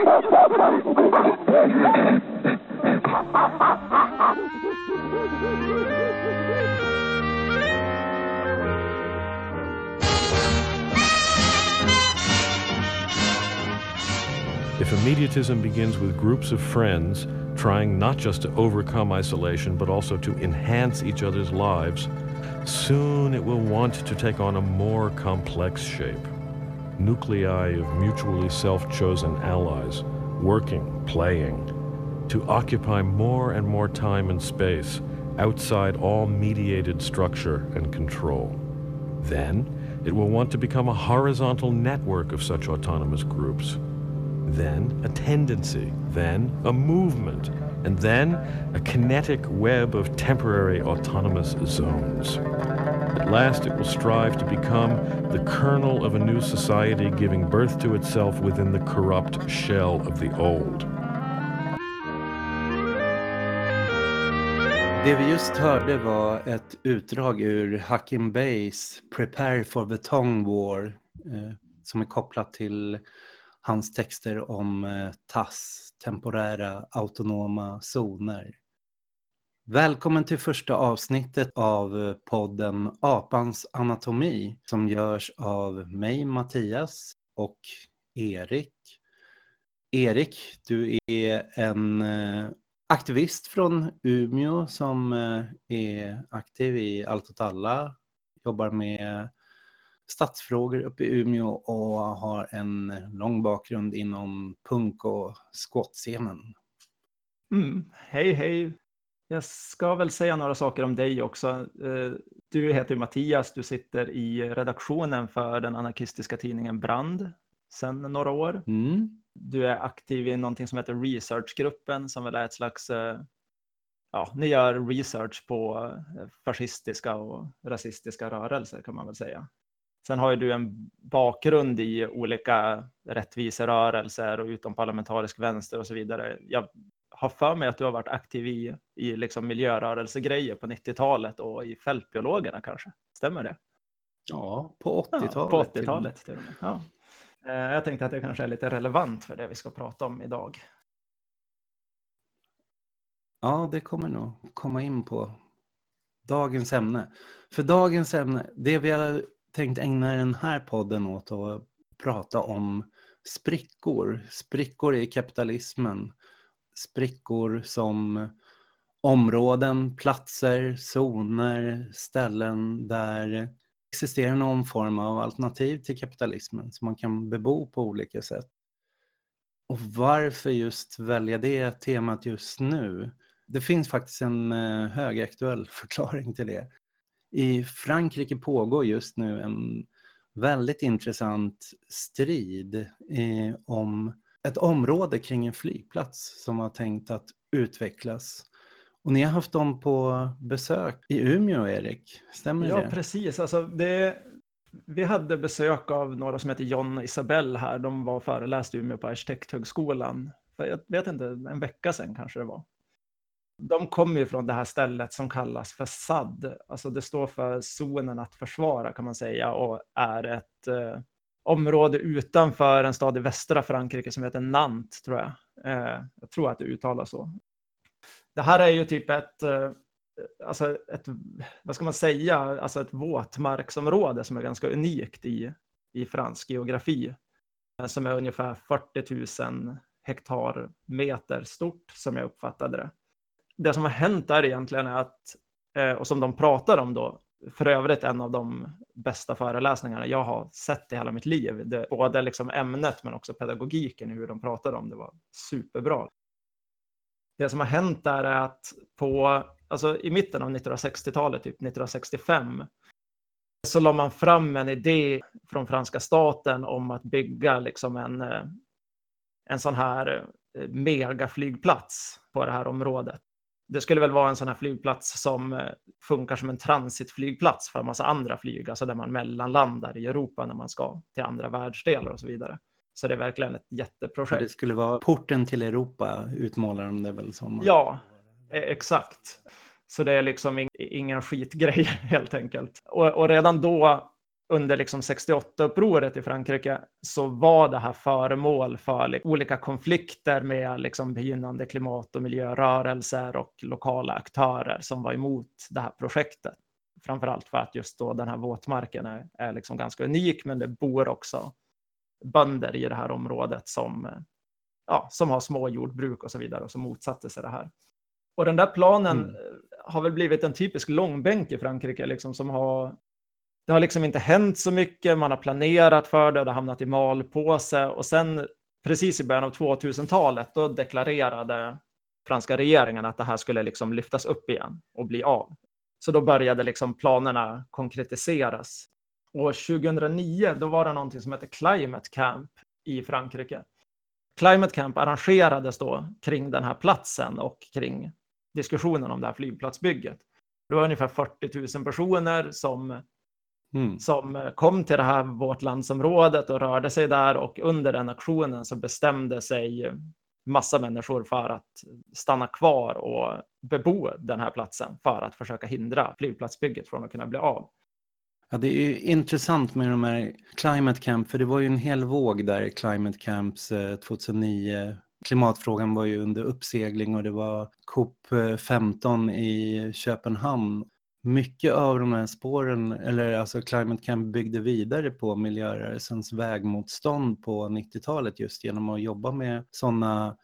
If immediatism begins with groups of friends trying not just to overcome isolation but also to enhance each other's lives, soon it will want to take on a more complex shape. Nuclei of mutually self chosen allies, working, playing, to occupy more and more time and space outside all mediated structure and control. Then, it will want to become a horizontal network of such autonomous groups then a tendency, then a movement, and then a kinetic web of temporary autonomous zones. At last, it will strive to become the kernel of a new society giving birth to itself within the corrupt shell of the old. Det vi just hörde var ett utdrag ur Hakim Beys Prepare for the Tongue War eh, som är kopplat till hans texter om eh, temporära autonoma zoner. Välkommen till första avsnittet av eh, podden Apans anatomi som görs av mig, Mattias och Erik. Erik, du är en eh, aktivist från Umeå som eh, är aktiv i Allt åt alla, jobbar med stadsfrågor uppe i Umeå och har en lång bakgrund inom punk och squatscenen. Mm, hej, hej. Jag ska väl säga några saker om dig också. Eh, du heter Mattias, du sitter i redaktionen för den anarkistiska tidningen Brand sedan några år. Mm. Du är aktiv i någonting som heter Researchgruppen som väl är ett slags eh, Ja, ni gör research på eh, fascistiska och rasistiska rörelser kan man väl säga. Sen har ju du en bakgrund i olika rättviserörelser och utomparlamentarisk vänster och så vidare. Jag har för mig att du har varit aktiv i, i liksom miljörörelsegrejer på 90-talet och i fältbiologerna kanske. Stämmer det? Ja, på 80-talet. Ja, på 80-talet till och med. Ja. Eh, jag tänkte att det kanske är lite relevant för det vi ska prata om idag. Ja, det kommer nog komma in på dagens ämne. För dagens ämne, det vi har tänkt ägna den här podden åt att prata om sprickor. Sprickor i kapitalismen. Sprickor som områden, platser, zoner, ställen där det existerar någon form av alternativ till kapitalismen som man kan bebo på olika sätt. Och varför just välja det temat just nu? Det finns faktiskt en eh, högaktuell förklaring till det. I Frankrike pågår just nu en väldigt intressant strid eh, om ett område kring en flygplats som var tänkt att utvecklas. Och ni har haft dem på besök i Umeå, Erik. Stämmer ja, det? Ja, precis. Alltså det, vi hade besök av några som heter John och Isabelle här. De var föreläst i Umeå på Arkitekthögskolan. För jag vet inte, en vecka sedan kanske det var de kommer ju från det här stället som kallas för SAD. Alltså det står för zonen att försvara kan man säga och är ett eh, område utanför en stad i västra Frankrike som heter Nantes tror jag. Eh, jag tror att det uttalas så. Det här är ju typ ett, eh, alltså ett, vad ska man säga, alltså ett våtmarksområde som är ganska unikt i, i fransk geografi. Eh, som är ungefär 40 000 hektar meter stort som jag uppfattade det det som har hänt där egentligen är att, eh, och som de pratar om då, för övrigt en av de bästa föreläsningarna jag har sett i hela mitt liv. Det, både liksom ämnet men också pedagogiken i hur de pratade om det var superbra. Det som har hänt där är att på, alltså i mitten av 1960-talet, typ 1965, så la man fram en idé från franska staten om att bygga liksom en, eh, en sån här eh, megaflygplats på det här området det skulle väl vara en sån här flygplats som eh, funkar som en transitflygplats för en massa andra flyg, alltså där man mellanlandar i Europa när man ska till andra världsdelar och så vidare. Så det är verkligen ett jätteprojekt. Det skulle vara porten till Europa, utmålar de det väl som? Ja, e- exakt. Så det är liksom ingen skitgrej helt enkelt. Och, och redan då under liksom 68-upproret i Frankrike så var det här föremål för olika konflikter med liksom begynnande klimat och miljörörelser och lokala aktörer som var emot det här projektet. Framförallt för att just då den här våtmarken är, är liksom ganska unik, men det bor också bönder i det här området som, ja, som har små jordbruk och så vidare och som motsatte sig det här. Och den där planen mm. har väl blivit en typisk långbänk i Frankrike, liksom, som har det har liksom inte hänt så mycket, man har planerat för det, det har hamnat i malpåse och sen precis i början av 2000-talet då deklarerade franska regeringen att det här skulle liksom lyftas upp igen och bli av. Så då började liksom planerna konkretiseras. Och 2009 då var det någonting som hette Climate Camp i Frankrike. Climate Camp arrangerades då kring den här platsen och kring diskussionen om det här flygplatsbygget. Det var ungefär 40 000 personer som Mm. som kom till det här vårt landsområdet och rörde sig där och under den aktionen så bestämde sig massa människor för att stanna kvar och bebo den här platsen för att försöka hindra flygplatsbygget från att kunna bli av. Ja, det är intressant med de här Climate Camp, för det var ju en hel våg där Climate Camps 2009. Eh, Klimatfrågan var ju under uppsegling och det var COP 15 i Köpenhamn mycket av de här spåren, eller alltså Climate Camp byggde vidare på miljörörelsens vägmotstånd på 90-talet just genom att jobba med sådana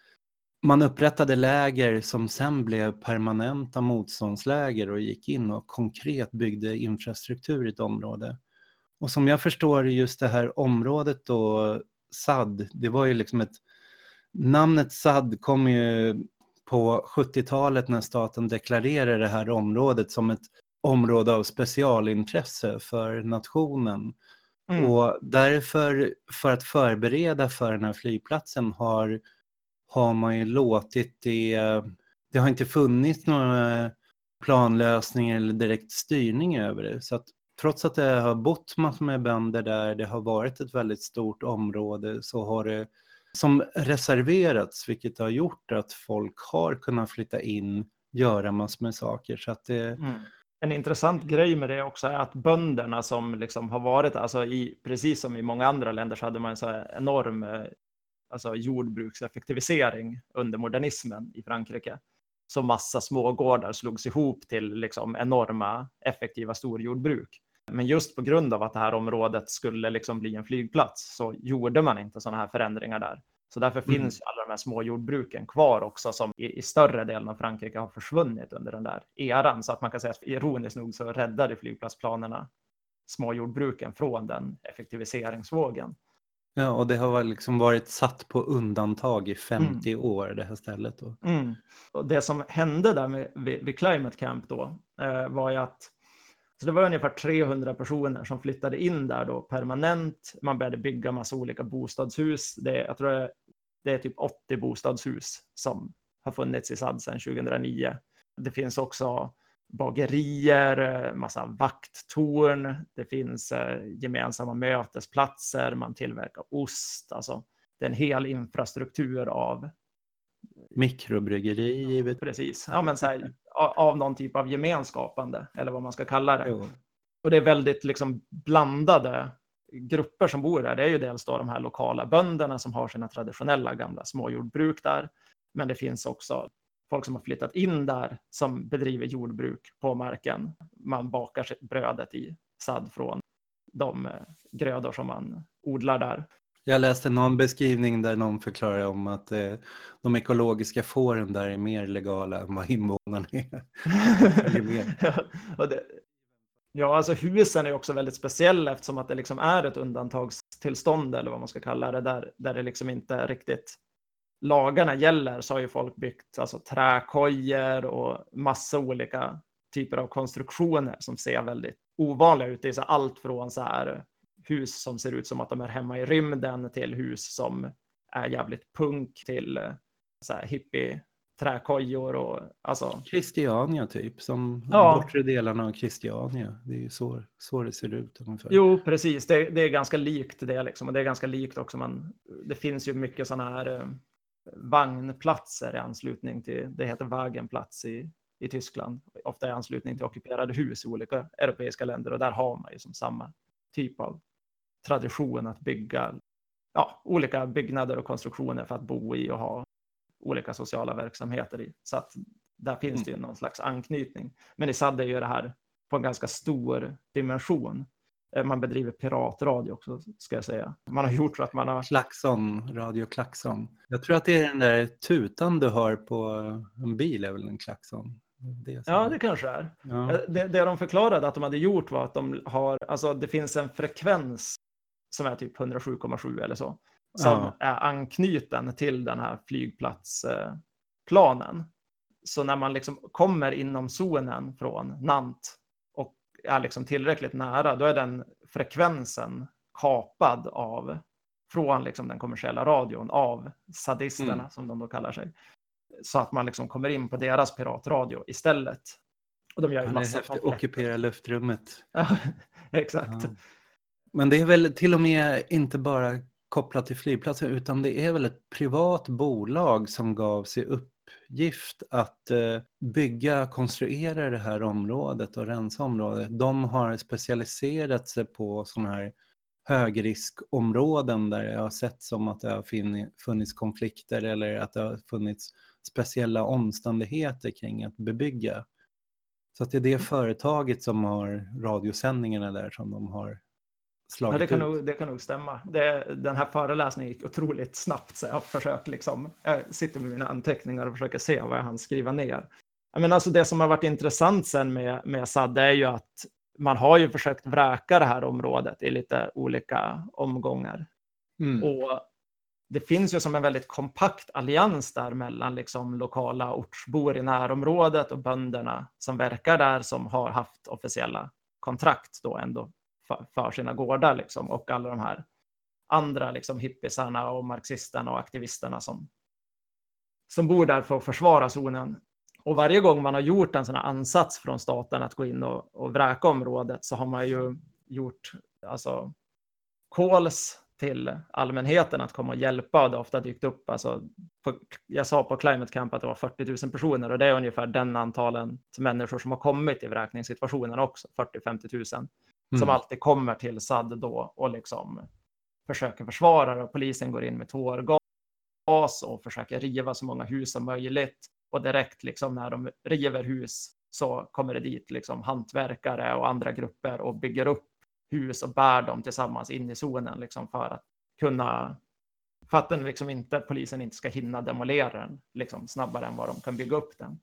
man upprättade läger som sen blev permanenta motståndsläger och gick in och konkret byggde infrastruktur i ett område. Och som jag förstår just det här området då, SAD, det var ju liksom ett... Namnet SAD kom ju på 70-talet när staten deklarerade det här området som ett område av specialintresse för nationen. Mm. Och därför, för att förbereda för den här flygplatsen har, har man ju låtit det, det har inte funnits några planlösningar eller direkt styrning över det. Så att trots att det har bott massor med bönder där, det har varit ett väldigt stort område, så har det som reserverats, vilket har gjort att folk har kunnat flytta in, göra massor med saker. Så att det, mm en intressant grej med det också är att bönderna som liksom har varit, alltså i, precis som i många andra länder så hade man en så enorm eh, alltså jordbrukseffektivisering under modernismen i Frankrike. Så massa smågårdar slogs ihop till liksom enorma effektiva storjordbruk. Men just på grund av att det här området skulle liksom bli en flygplats så gjorde man inte sådana här förändringar där. Så därför mm. finns alla de här små jordbruken kvar också som i, i, större delen av Frankrike har försvunnit under den där eran. Så att man kan säga att ironiskt nog så räddade flygplatsplanerna småjordbruken från den effektiviseringsvågen. Ja, och det har liksom varit satt på undantag i 50 mm. år, det här stället. Då. Mm. Och det som hände där med, vid, vid Climate Camp då eh, var ju att så det var ungefär 300 personer som flyttade in där då permanent. Man började bygga massa olika bostadshus. Det, jag tror det, det är typ 80 bostadshus som har funnits i SAD sedan 2009. Det finns också bagerier, massa vakttorn, det finns eh, gemensamma mötesplatser, man tillverkar ost. Alltså, det är en hel infrastruktur av mikrobryggeri. Precis, ja, men så här, av någon typ av gemenskapande eller vad man ska kalla det. Jo. Och det är väldigt liksom blandade grupper som bor där. Det är ju dels då de här lokala bönderna som har sina traditionella gamla småjordbruk där. Men det finns också folk som har flyttat in där som bedriver jordbruk på marken. Man bakar brödet i sadd från de grödor som man odlar där. Jag läste någon beskrivning där någon förklarar om att eh, de ekologiska fåren där är mer legala än vad invånarna är. ja, det, ja, alltså husen är också väldigt speciella eftersom att det liksom är ett undantagstillstånd eller vad man ska kalla det, där, där det liksom inte riktigt lagarna gäller så har ju folk byggt alltså, träkojor och massa olika typer av konstruktioner som ser väldigt ovanliga ut. Det är så allt från så här hus som ser ut som att de är hemma i rymden till hus som är jävligt punk till så här hippie träkojor och alltså. Christiania typ, som ja. bortre delarna av Christiania. Det är ju så, så det ser ut ungefär. Jo, precis. Det, det är ganska likt det liksom. Och det är ganska likt också. Man, det finns ju mycket sådana här eh, vagnplatser i anslutning till, det heter Wagenplatz i, i Tyskland, ofta i anslutning till ockuperade hus i olika europeiska länder och där har man ju som samma typ av tradition att bygga ja, olika byggnader och konstruktioner för att bo i och ha olika sociala verksamheter i. Så att där finns det ju någon slags anknytning. Men i SAD är ju det här på en ganska stor dimension. Eh, man bedriver piratradio också, ska jag säga. Man har gjort så att man har... Klaxon, radio klaxon. Jag tror att det är den där tutan du hör på en bil, är väl en klaxon? Det ja, det kanske är. Ja. Eh, det, det de förklarade att de hade gjort var att de har, alltså det finns en frekvens som är typ 107,7 eller så, som ja. är anknuten till den här flygplatsplanen. Så när man liksom kommer inom zonen från Nant och är liksom tillräckligt nära, då är den frekvensen kapad av från liksom den kommersiella radion av sadisterna mm. som de då kallar sig. Så att man liksom kommer in på deras piratradio istället. Och de gör ju massa Ockupera luftrummet. exakt. Ja. Men det är väl till och med inte bara kopplat till flygplatsen utan det är väl ett privat bolag som gav sig uppgift att eh, bygga, konstruera det här området och rensa området. De har specialiserat sig på sådana här högriskområden där jag har sett som att det har funnits konflikter eller att det har funnits speciella omständigheter kring att bebygga. Så att det är det företaget som har radiosändningarna där som de har slagit ja, det, kan ut. Nog, det kan nog stämma. Det, den här föreläsningen gick otroligt snabbt så jag försöker liksom, jag sitter med mina anteckningar och försöker se vad jag hann skriva ner. Men alltså det som har varit intressant sen med, med SAD är ju att man har ju försökt vräka det här området i lite olika omgångar. Mm. Och det finns ju som en väldigt kompakt allians där mellan liksom lokala ortsbor i närområdet och bönderna som verkar där som har haft officiella kontrakt då ändå för, för sina gårdar liksom och alla de här andra liksom hippisarna och marxisterna och aktivisterna som, som bor där för att försvara zonen. Och varje gång man har gjort en sån här ansats från staten att gå in och, och vräka området så har man ju gjort alltså calls till allmänheten att komma och hjälpa och det har ofta dykt upp. Alltså, på, jag sa på Climate Camp att det var 40 000 personer och det är ungefär den antalen människor som har kommit i vräkningssituationen också, 40-50 000, mm. som alltid kommer till SAD då och liksom försöker försvara det. Polisen går in med tårgas och försöker riva så många hus som möjligt och direkt liksom när de river hus så kommer det dit liksom hantverkare och andra grupper och bygger upp hus och bär dem tillsammans in i zonen liksom för att kunna för att den liksom inte, polisen inte ska hinna demolera den liksom snabbare än vad de kan bygga upp den.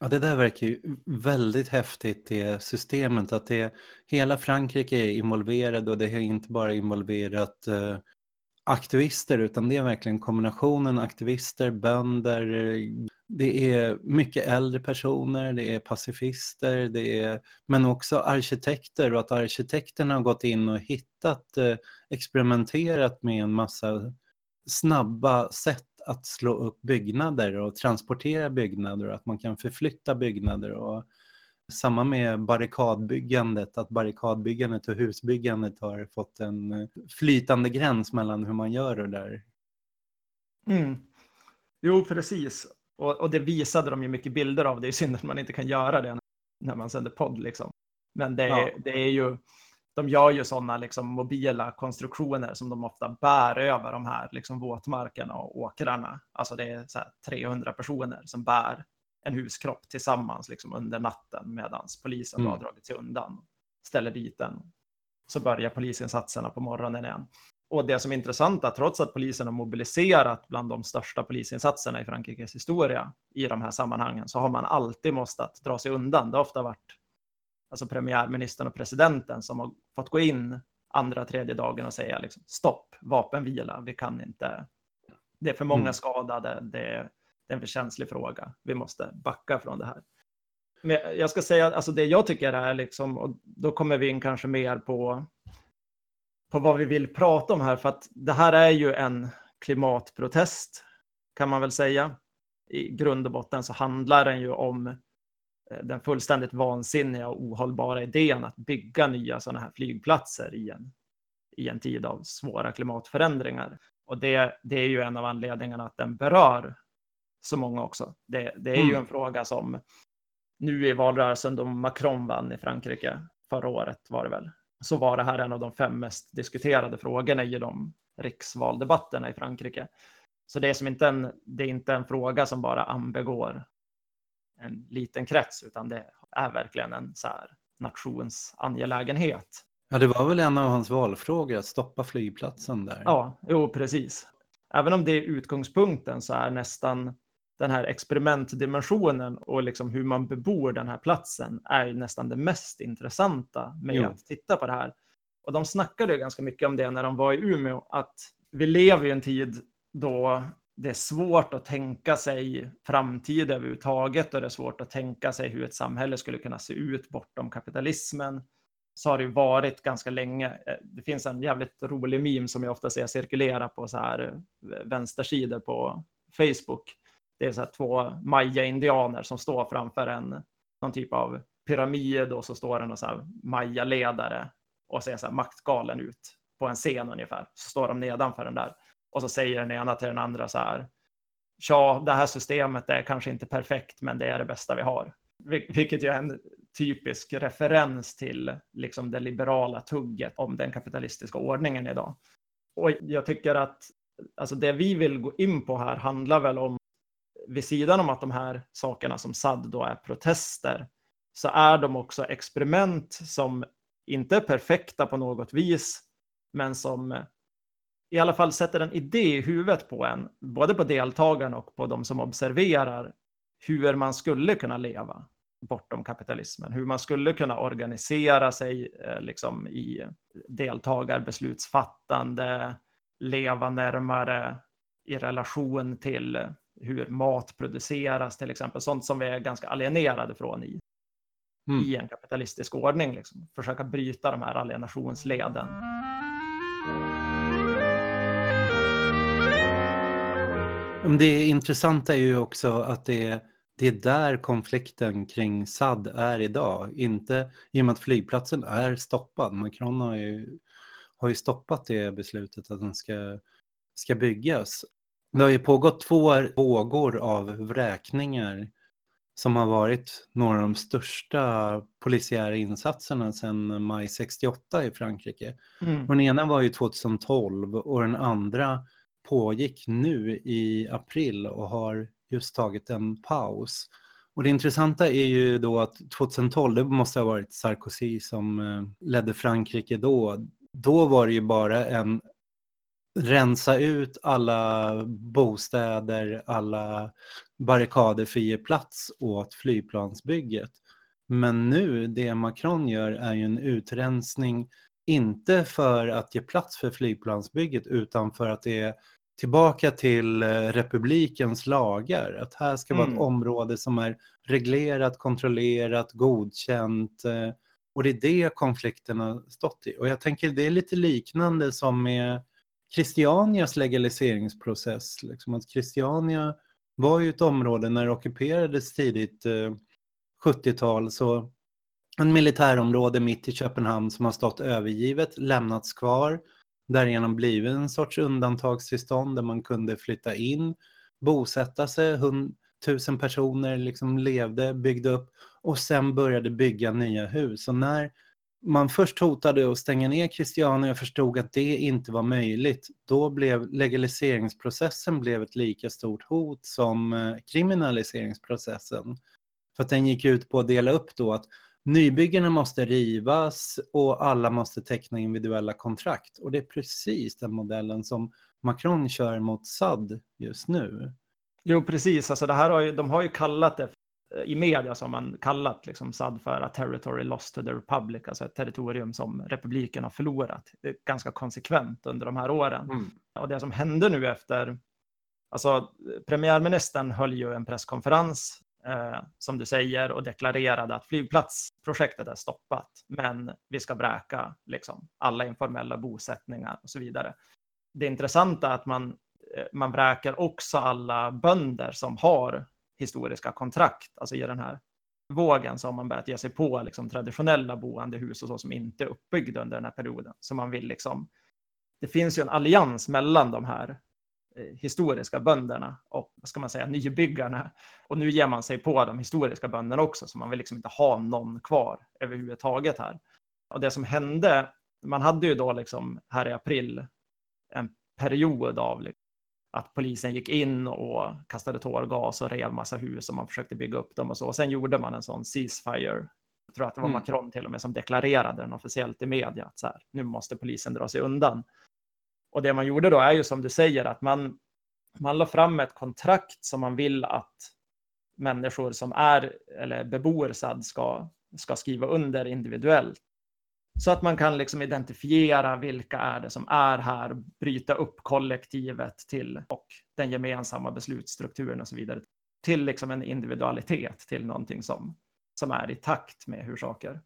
Ja, det där verkar ju väldigt häftigt, det systemet, att det, hela Frankrike är involverad och det har inte bara involverat eh, aktivister utan det är verkligen kombinationen aktivister, bönder, det är mycket äldre personer, det är pacifister, det är, men också arkitekter och att arkitekterna har gått in och hittat, eh, experimenterat med en massa snabba sätt att slå upp byggnader och transportera byggnader och att man kan förflytta byggnader. Och samma med barrikadbyggandet, att barrikadbyggandet och husbyggandet har fått en eh, flytande gräns mellan hur man gör det där. Mm. Jo, precis. Och, och, det visade de ju mycket bilder av. Det är synd att man inte kan göra det när man sänder podd. Liksom. Men det, ja. det är ju, de gör ju sådana liksom, mobila konstruktioner som de ofta bär över de här liksom, våtmarkerna och åkrarna. Alltså det är så 300 personer som bär en huskropp tillsammans liksom, under natten medan polisen mm. har dragit sig undan. Ställer dit den. Så börjar polisinsatserna på morgonen igen. Och det som är intressant är att trots att polisen har mobiliserat bland de största polisinsatserna i Frankrikes historia i de här sammanhangen så har man alltid måste dra sig undan. Det har ofta varit alltså premiärministern och presidenten som har fått gå in andra, tredje dagen och säga liksom, stopp, vapenvila, vi kan inte, det är för många mm. skadade, det är, det är en för känslig fråga, vi måste backa från det här. Men jag ska säga, alltså det jag tycker är liksom, och då kommer vi in kanske mer på på vad vi vill prata om här, för att det här är ju en klimatprotest kan man väl säga. I grund och botten så handlar den ju om den fullständigt vansinniga och ohållbara idén att bygga nya sådana här flygplatser i en, i en tid av svåra klimatförändringar. Och det, det är ju en av anledningarna att den berör så många också. Det, det är mm. ju en fråga som nu i valrörelsen då Macron vann i Frankrike förra året var det väl, så var det här en av de fem mest diskuterade frågorna i de riksvaldebatterna i Frankrike. Så det är, som inte en, det är inte en fråga som bara anbegår en liten krets, utan det är verkligen en så här nationsangelägenhet. Ja, det var väl en av hans valfrågor, att stoppa flygplatsen där. Ja, jo, precis. Även om det är utgångspunkten så är nästan den här experimentdimensionen och liksom hur man bebor den här platsen är nästan det mest intressanta med jo. att titta på det här. Och de snackade ganska mycket om det när de var i Umeå, att vi lever i en tid då det är svårt att tänka sig framtid överhuvudtaget och det är svårt att tänka sig hur ett samhälle skulle kunna se ut bortom kapitalismen. Så har det varit ganska länge. Eh, det finns en jävligt rolig meme som jag ofta ser cirkulera på så här eh, vänstersidor på Facebook. Det är så här två maya-indianer som står framför en någon typ av pyramid och så står det någon så här maya-ledare och ser så här maktgalen ut på en scen ungefär. Så står de nedanför den där och så säger den ena till den andra så här. Ja, det här systemet är kanske inte perfekt, men det är det bästa vi har. Vilket ju är en typisk referens till liksom det liberala tugget om den kapitalistiska ordningen idag. Och jag tycker att alltså det vi vill gå in på här handlar väl om, vid sidan om att de här sakerna som SAD då är protester, så är de också experiment som inte är perfekta på något vis, men som i alla fall sätter en idé i huvudet på en, både på deltagarna och på de som observerar, hur man skulle kunna leva bortom kapitalismen, hur man skulle kunna organisera sig eh, liksom, i deltagarbeslutsfattande, leva närmare i relation till hur mat produceras till exempel, sånt som vi är ganska alienerade från i, mm. i en kapitalistisk ordning, liksom. försöka bryta de här alienationsleden. Det intressanta är ju också att det är, det är där konflikten kring SAD är idag. Inte i och med att flygplatsen är stoppad. Macron har ju, har ju stoppat det beslutet att den ska, ska byggas. Det har ju pågått två vågor av vräkningar som har varit några av de största polisiära insatserna sedan maj 68 i Frankrike. Mm. Och den ena var ju 2012 och den andra pågick nu i april och har just tagit en paus. Och det intressanta är ju då att 2012, det måste ha varit Sarkozy som eh, ledde Frankrike då. Då var det ju bara en rensa ut alla bostäder, alla barrikader för att ge plats åt flygplansbygget. Men nu, det Macron gör är ju en utrensning, inte för att ge plats för flygplansbygget utan för att det är tillbaka till eh, republikens lagar. Att här ska vara ett mm. område som är reglerat, kontrollerat, godkänt. Eh, och det är det konflikten har stått i. Och jag tänker det är lite liknande som med Christianias legaliseringsprocess. Liksom att Christiania var ju ett område när det ockuperades tidigt eh, 70-tal så en militärområde mitt i Köpenhamn som har stått övergivet, lämnats kvar därigenom blivit en sorts undantagstillstånd där man kunde flytta in, bosätta sig, tusen personer liksom levde, byggde upp och sen började bygga nya hus. Och när man först hotade att stänga ner Christiania och förstod att det inte var möjligt, då blev legaliseringsprocessen blev ett lika stort hot som eh, kriminaliseringsprocessen. För att den gick ut på att dela upp då att Nybyggena måste rivas och alla måste teckna individuella kontrakt. Och det är precis den modellen som Macron kör mot SAD just nu. Jo, precis. Alltså det här har ju, de har ju kallat det i media som man kallat liksom SAD för a territory lost to the republic, alltså ett territorium som republiken har förlorat. Ganska konsekvent under de här åren. Mm. Och det som hände nu efter, alltså premiärministern höll ju en presskonferens eh, som du säger och deklarerade att flygplatsprojektet är stoppat, men vi ska bräka liksom, alla informella bosättningar och så vidare. Det intressanta är att man, eh, man bräker också alla bönder som har historiska kontrakt, alltså i den här vågen så har man börjat ge sig på liksom, traditionella boendehus och så som inte är uppbyggda under den här perioden. Så man vill liksom, det finns ju en allians mellan de här historiska bönderna och vad ska man säga, nybyggarna. Och nu ger man sig på de historiska bönderna också, så man vill liksom inte ha någon kvar överhuvudtaget här. Och det som hände Man hade ju då liksom här i april en period av liksom, att polisen gick in och kastade tårgas och rev massa hus och man försökte bygga upp dem och så. sen gjorde man en sån ceasefire. Jag tror att det var mm. Macron till och med som deklarerade den officiellt i media att så här, nu måste polisen dra sig undan. Och det man gjorde då är ju som du säger att man, man la fram ett kontrakt som man vill att människor som är eller bebor SAD ska, ska skriva under individuellt. Så att man kan liksom identifiera vilka är det som är här, bryta upp kollektivet till och den gemensamma beslutsstrukturen och så vidare till liksom en individualitet, till någonting som, som är i takt med hur saker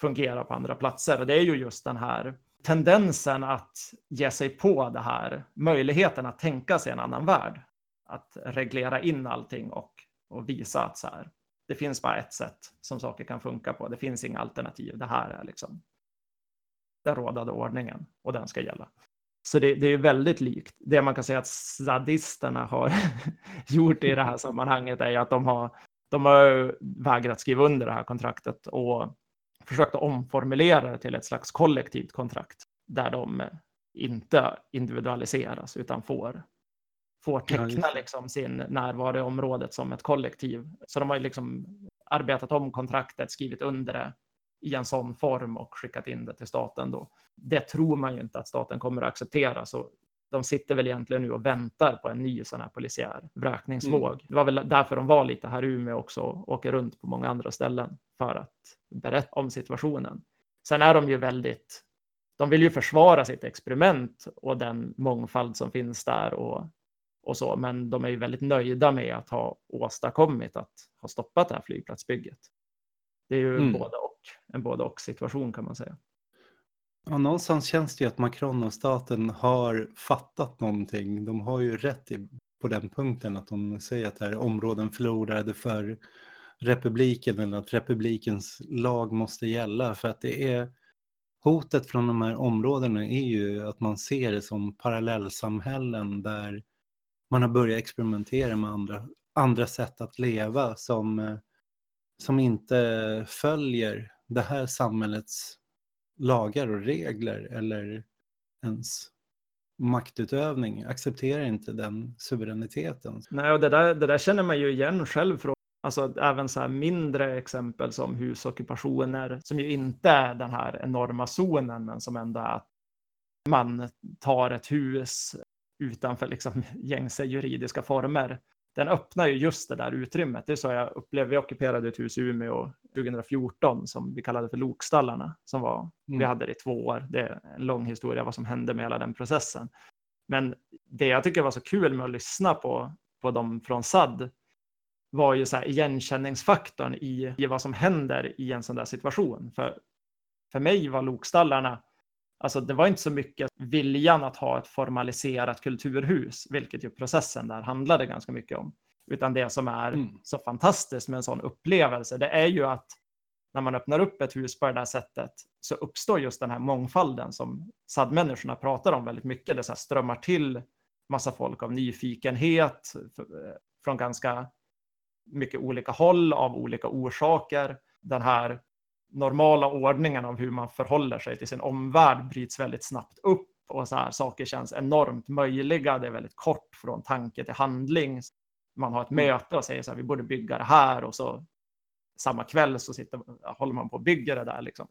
fungerar på andra platser. Och det är ju just den här tendensen att ge sig på det här, möjligheten att tänka sig en annan värld, att reglera in allting och, och visa att så här, det finns bara ett sätt som saker kan funka på. Det finns inga alternativ. Det här är liksom den rådande ordningen och den ska gälla. Så det, det är väldigt likt. Det man kan säga att sadisterna har gjort i det här sammanhanget är att de har, de har vägrat skriva under det här kontraktet och försökt omformulera det till ett slags kollektivt kontrakt där de inte individualiseras utan får, får teckna liksom sin närvaro i området som ett kollektiv. Så de har liksom arbetat om kontraktet, skrivit under det i en sån form och skickat in det till staten då. Det tror man ju inte att staten kommer att acceptera, så de sitter väl egentligen nu och väntar på en ny sån här polisiär vräkningsvåg. Mm. Det var väl därför de var lite här i Umeå också och åker runt på många andra ställen för att berätta om situationen. Sen är de ju väldigt, de vill ju försvara sitt experiment och den mångfald som finns där och, och så, men de är ju väldigt nöjda med att ha åstadkommit att ha stoppat det här flygplatsbygget. Det är ju mm. både och, en både och situation kan man säga. Ja, någonstans känns det ju att Macron och staten har fattat någonting. De har ju rätt i, på den punkten att de säger att det här områden förlorade för republiken eller att republikens lag måste gälla för att det är hotet från de här områdena är ju att man ser det som parallellsamhällen där man har börjat experimentera med andra, andra sätt att leva som, som inte följer det här samhällets lagar och regler eller ens maktutövning accepterar inte den suveräniteten. Nej, och det där, det där känner man ju igen själv från Alltså även så här mindre exempel som husockupationer som ju inte är den här enorma zonen men som ändå är att man tar ett hus utanför liksom gängse juridiska former. Den öppnar ju just det där utrymmet. Det är så jag upplevde. Vi ockuperade ett hus i Umeå 2014 som vi kallade för Lokstallarna som var, mm. vi hade det i två år. Det är en lång historia vad som hände med hela den processen. Men det jag tycker var så kul med att lyssna på, på dem från SAD var ju så här igenkänningsfaktorn i, i vad som händer i en sån där situation. För, för mig var Lokstallarna, alltså det var inte så mycket viljan att ha ett formaliserat kulturhus, vilket ju processen där handlade ganska mycket om. Utan det som är mm. så fantastiskt med en sån upplevelse, det är ju att när man öppnar upp ett hus på det där sättet så uppstår just den här mångfalden som SAD-människorna pratar om väldigt mycket. Det så strömmar till massa folk av nyfikenhet från ganska mycket olika håll av olika orsaker. Den här normala ordningen av hur man förhåller sig till sin omvärld bryts väldigt snabbt upp och så här, saker känns enormt möjliga. Det är väldigt kort från tanke till handling. Man har ett mm. möte och säger så här, vi borde bygga det här och så samma kväll så sitter, håller man på och bygger det där. Liksom.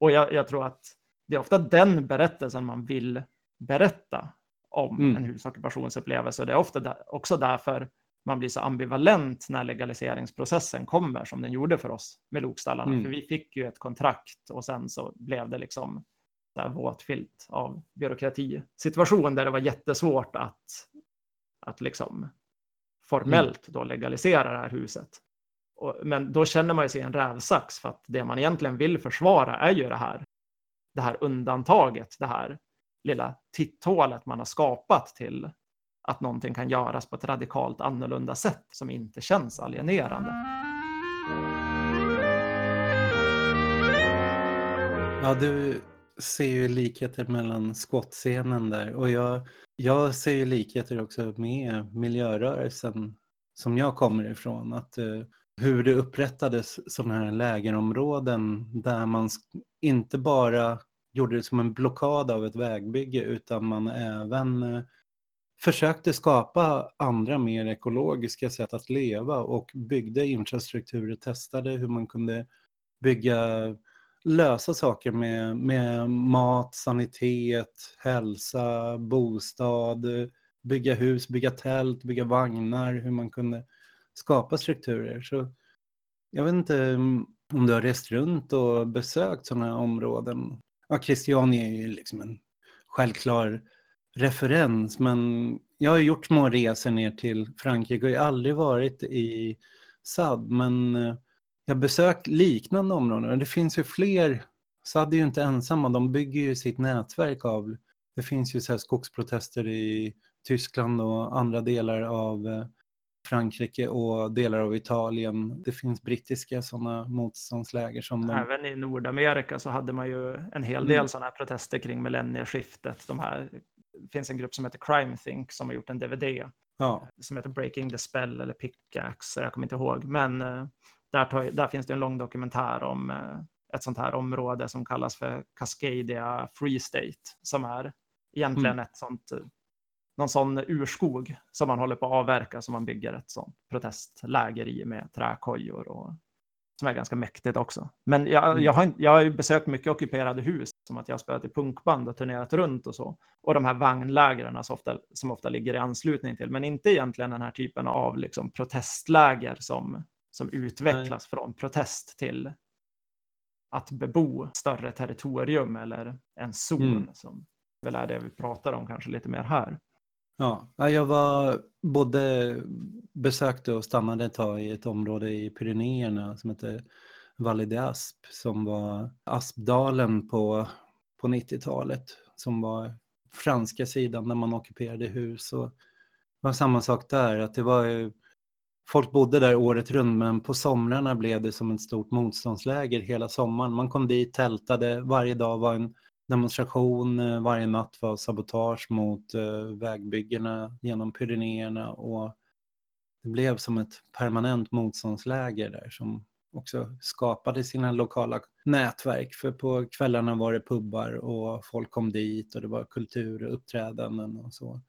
Och jag, jag tror att det är ofta den berättelsen man vill berätta om mm. en husockupationsupplevelse. Det är ofta där, också därför man blir så ambivalent när legaliseringsprocessen kommer som den gjorde för oss med lokstallarna. Mm. För vi fick ju ett kontrakt och sen så blev det liksom där våtfilt av byråkratisituation där det var jättesvårt att, att liksom formellt då legalisera det här huset. Och, men då känner man ju sig en rävsax för att det man egentligen vill försvara är ju det här, det här undantaget, det här lilla titthålet man har skapat till att någonting kan göras på ett radikalt annorlunda sätt som inte känns alienerande. Ja, du ser ju likheter mellan skottscenen där och jag, jag ser ju likheter också med miljörörelsen som jag kommer ifrån. Att, uh, hur det upprättades sådana här lägerområden där man inte bara gjorde det som en blockad av ett vägbygge utan man även eh, försökte skapa andra mer ekologiska sätt att leva och byggde infrastrukturer, testade hur man kunde bygga, lösa saker med, med mat, sanitet, hälsa, bostad, bygga hus, bygga tält, bygga vagnar, hur man kunde skapa strukturer. Så jag vet inte mm, om du har rest runt och besökt sådana här områden. Ja, Christiania är ju liksom en självklar referens, men jag har gjort små resor ner till Frankrike och jag har aldrig varit i SAD, men eh, jag har besökt liknande områden. Det finns ju fler, SAD är ju inte ensamma, de bygger ju sitt nätverk av, det finns ju så här skogsprotester i Tyskland och andra delar av eh, Frankrike och delar av Italien. Det finns brittiska sådana motståndsläger som de... Även i Nordamerika så hade man ju en hel del mm. sådana här protester kring millennieskiftet. De här, finns en grupp som heter Crime Think som har gjort en DVD ja. som heter Breaking the Spell eller Pickaxe, jag kommer inte ihåg. Men eh, där, tar, där finns det en lång dokumentär om eh, ett sånt här område som kallas för Cascadia Free State som är egentligen mm. ett sånt någon sån urskog som man håller på att avverka som man bygger ett sånt protestläger i med träkojor och som är ganska mäktigt också. Men jag, mm. jag, har, jag har besökt mycket ockuperade hus, som att jag har spelat i punkband och turnerat runt och så. Och de här vagnlägren som ofta, som ofta ligger i anslutning till, men inte egentligen den här typen av liksom protestläger som, som utvecklas Nej. från protest till att bebo större territorium eller en zon mm. som väl är det vi pratar om kanske lite mer här. Ja, jag var både besökte och stannade ett tag i ett område i Pyrenéerna som heter Valle de Asp som var Aspdalen på, på 90-talet som var franska sidan när man ockuperade hus. Och det var samma sak där, att det var folk bodde där året runt men på somrarna blev det som ett stort motståndsläger hela sommaren. Man kom dit, tältade, varje dag var en demonstration eh, varje natt var sabotage mot eh, vägbyggena genom Pyrenéerna och det blev som ett permanent motståndsläger där som också skapade sina lokala nätverk. För på kvällarna var det pubbar och folk kom dit och det var kultur och uppträdanden och så.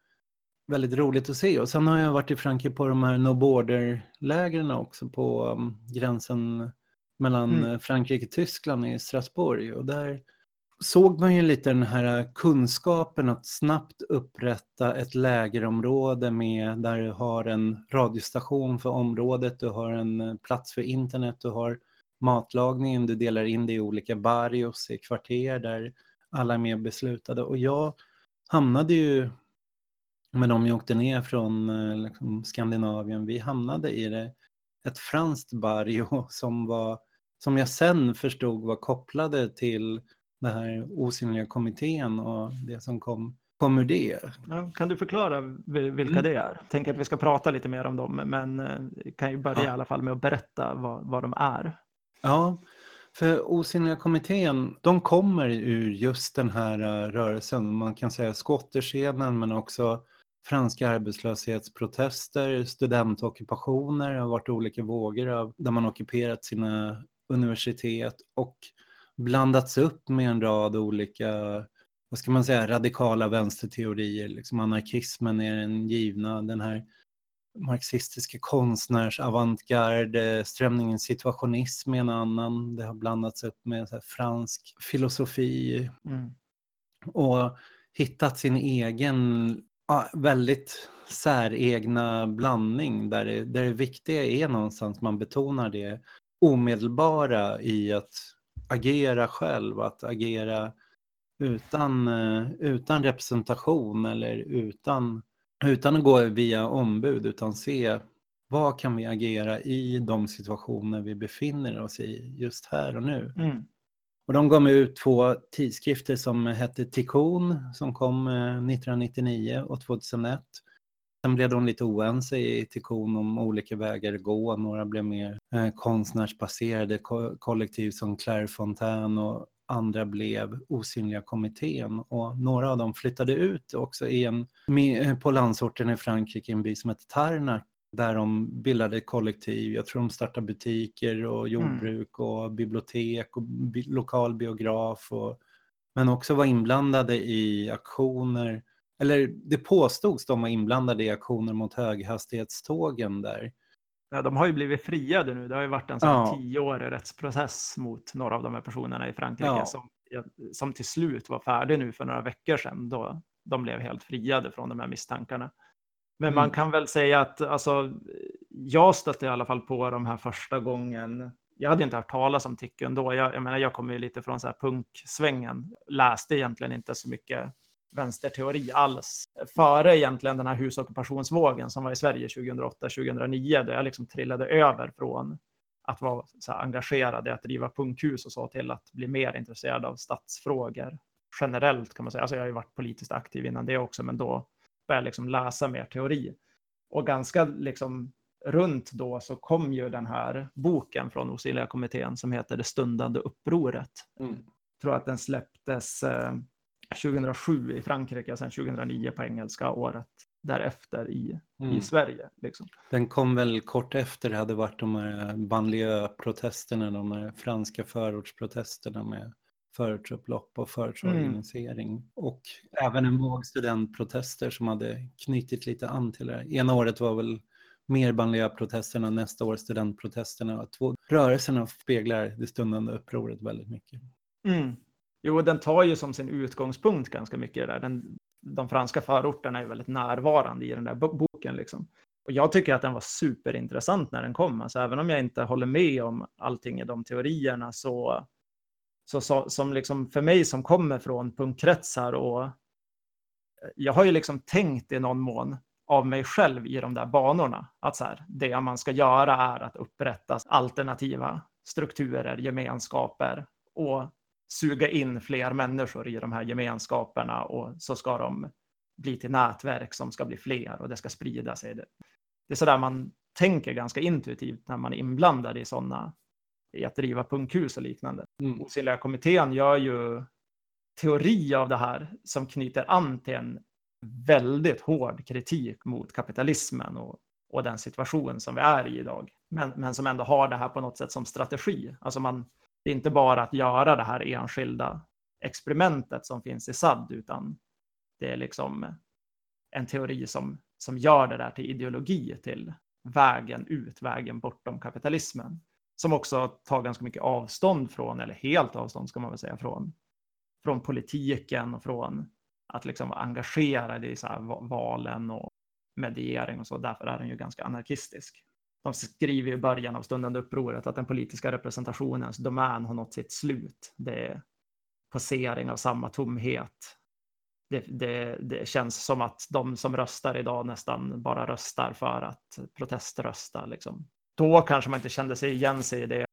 Väldigt roligt att se. Och sen har jag varit i Frankrike på de här No Border-lägren också på um, gränsen mellan mm. Frankrike och Tyskland i Strasbourg. Och där såg man ju lite den här kunskapen att snabbt upprätta ett lägerområde med där du har en radiostation för området, du har en eh, plats för internet, du har matlagningen, du delar in det i olika barrios, i kvarter där alla är mer beslutade. Och jag hamnade ju, med de jag åkte ner från eh, liksom, Skandinavien, vi hamnade i det, ett franskt barrio som var som jag sen förstod var kopplade till den här osynliga kommittén och det som kom, kom ur det. Ja, kan du förklara vilka mm. det är? Tänk att vi ska prata lite mer om dem, men eh, kan ju börja ja. i alla fall med att berätta vad, vad de är. Ja, för Osynliga kommittén, de kommer ur just den här eh, rörelsen, man kan säga skotterscenen men också franska arbetslöshetsprotester, studentockupationer, det har varit olika vågor av där man ockuperat sina universitet och blandats upp med en rad olika, vad ska man säga, radikala vänsterteorier. Liksom anarkismen är den givna, den här marxistiska konstnärsavantgarde, strömningen situationism är en annan. Det har blandats upp med fransk filosofi mm. och hittat sin egen, ja, väldigt säregna blandning där det, där det viktiga är någonstans man betonar det omedelbara i att agera själv, att agera utan, eh, utan representation eller utan, utan att gå via ombud, utan se vad kan vi agera i de situationer vi befinner oss i just här och nu. Mm. Och de gav ut två tidskrifter som hette Tikon som kom 1999 eh, och 2001 Sen blev de lite oense i Tikon om olika vägar att gå. Några blev mer eh, konstnärsbaserade ko kollektiv som Claire Fontaine och andra blev Osynliga kommittén och några av dem flyttade ut också i en, på landsorten i Frankrike, en by som heter Tarnac där de bildade kollektiv. Jag tror de startade butiker och mm. jordbruk mm. och bibliotek och bi lokal biograf och men också var inblandade i aktioner, eller det påstods de var inblandade i aktioner mot höghastighetstågen där. Ja, de har ju blivit friade nu. Det har ju varit en sån Ja. tioårig rättsprocess mot några av de här personerna i Frankrike Ja. som, som till slut var färdig nu för några veckor sedan då de blev helt friade från de här misstankarna. Men man Mm. kan väl säga att alltså, jag stötte i alla fall på de här första gången. Jag hade inte hört talas om Ticken då. Jag, jag menar, jag kommer ju lite från så här punksvängen. Läste egentligen inte så mycket vänsterteori alls. Före egentligen den här husockupationsvågen som var i Sverige 2008-2009 där jag liksom trillade över från att vara så engagerad i att driva punkhus och så till att bli mer intresserad av stadsfrågor generellt kan man säga. Alltså jag har ju varit politiskt aktiv innan det också, men då började jag liksom läsa mer teori. Och ganska liksom runt då så kom ju den här boken från Osynliga kommittén som heter Det stundande upproret. Mm. Jag tror att den släpptes eh, 2007 i Frankrike, sen 2009 på engelska, året därefter i, Mm. i Sverige. Liksom. Den kom väl kort efter det hade varit de här banlieue-protesterna, de här franska förortsprotesterna med förortsupplopp och förortsorganisering. Och även en våg studentprotester som hade knutit lite an till det. Ena året var väl mer banlieue-protesterna, nästa år studentprotesterna. Två rörelserna speglar det stundande upproret väldigt mycket. Mm. Jo, den tar ju som sin utgångspunkt ganska mycket det där. Den, de franska förorterna är väldigt närvarande i den där boken. Liksom. Och jag tycker att den var superintressant när den kom. Alltså, även om jag inte håller med om allting i de teorierna så, så, så som liksom för mig som kommer från punkkretsar och eh, jag har ju liksom tänkt i någon mån av mig själv i de där banorna. Att så här, det man ska göra är att upprätta alternativa strukturer, gemenskaper och suga in fler människor i de här gemenskaperna och så ska de bli till nätverk som ska bli fler och det ska sprida sig. Det är så där man tänker ganska intuitivt när man är inblandad i sådana, i att driva punkhus och liknande. Mm. Osynliga kommittén gör ju teori av det här som knyter an till en väldigt hård kritik mot kapitalismen och, och den situation som vi är i idag. Men, men som ändå har det här på något sätt som strategi. Alltså man, det är inte bara att göra det här enskilda experimentet som finns i SAD, utan det är liksom en teori som, som gör det där till ideologi, till vägen ut, vägen bortom kapitalismen. Som också tar ganska mycket avstånd från, eller helt avstånd ska man väl säga, från, från politiken och från att liksom vara engagerad i så här valen och mediering och så. Därför är den ju ganska anarkistisk. De skriver i början av stundande upproret att den politiska representationens domän har nått sitt slut. Det är posering av samma tomhet. Det, det, det känns som att de som röstar idag nästan bara röstar för att proteströsta. Liksom. Då kanske man inte kände sig igen sig i det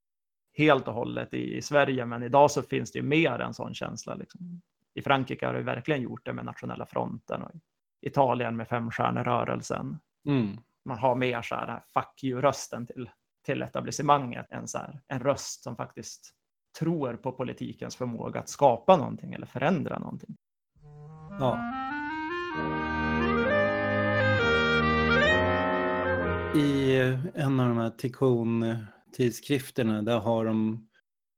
helt och hållet i, i Sverige, men idag så finns det ju mer en sån känsla. Liksom. I Frankrike har det verkligen gjort det med nationella fronten och Italien med femstjärnerörelsen. Mm. Man har mer så här fuck you-rösten till, till etablissemanget än så här, en röst som faktiskt tror på politikens förmåga att skapa någonting eller förändra någonting. Ja. I en av de här Tikkun-tidskrifterna, där har de,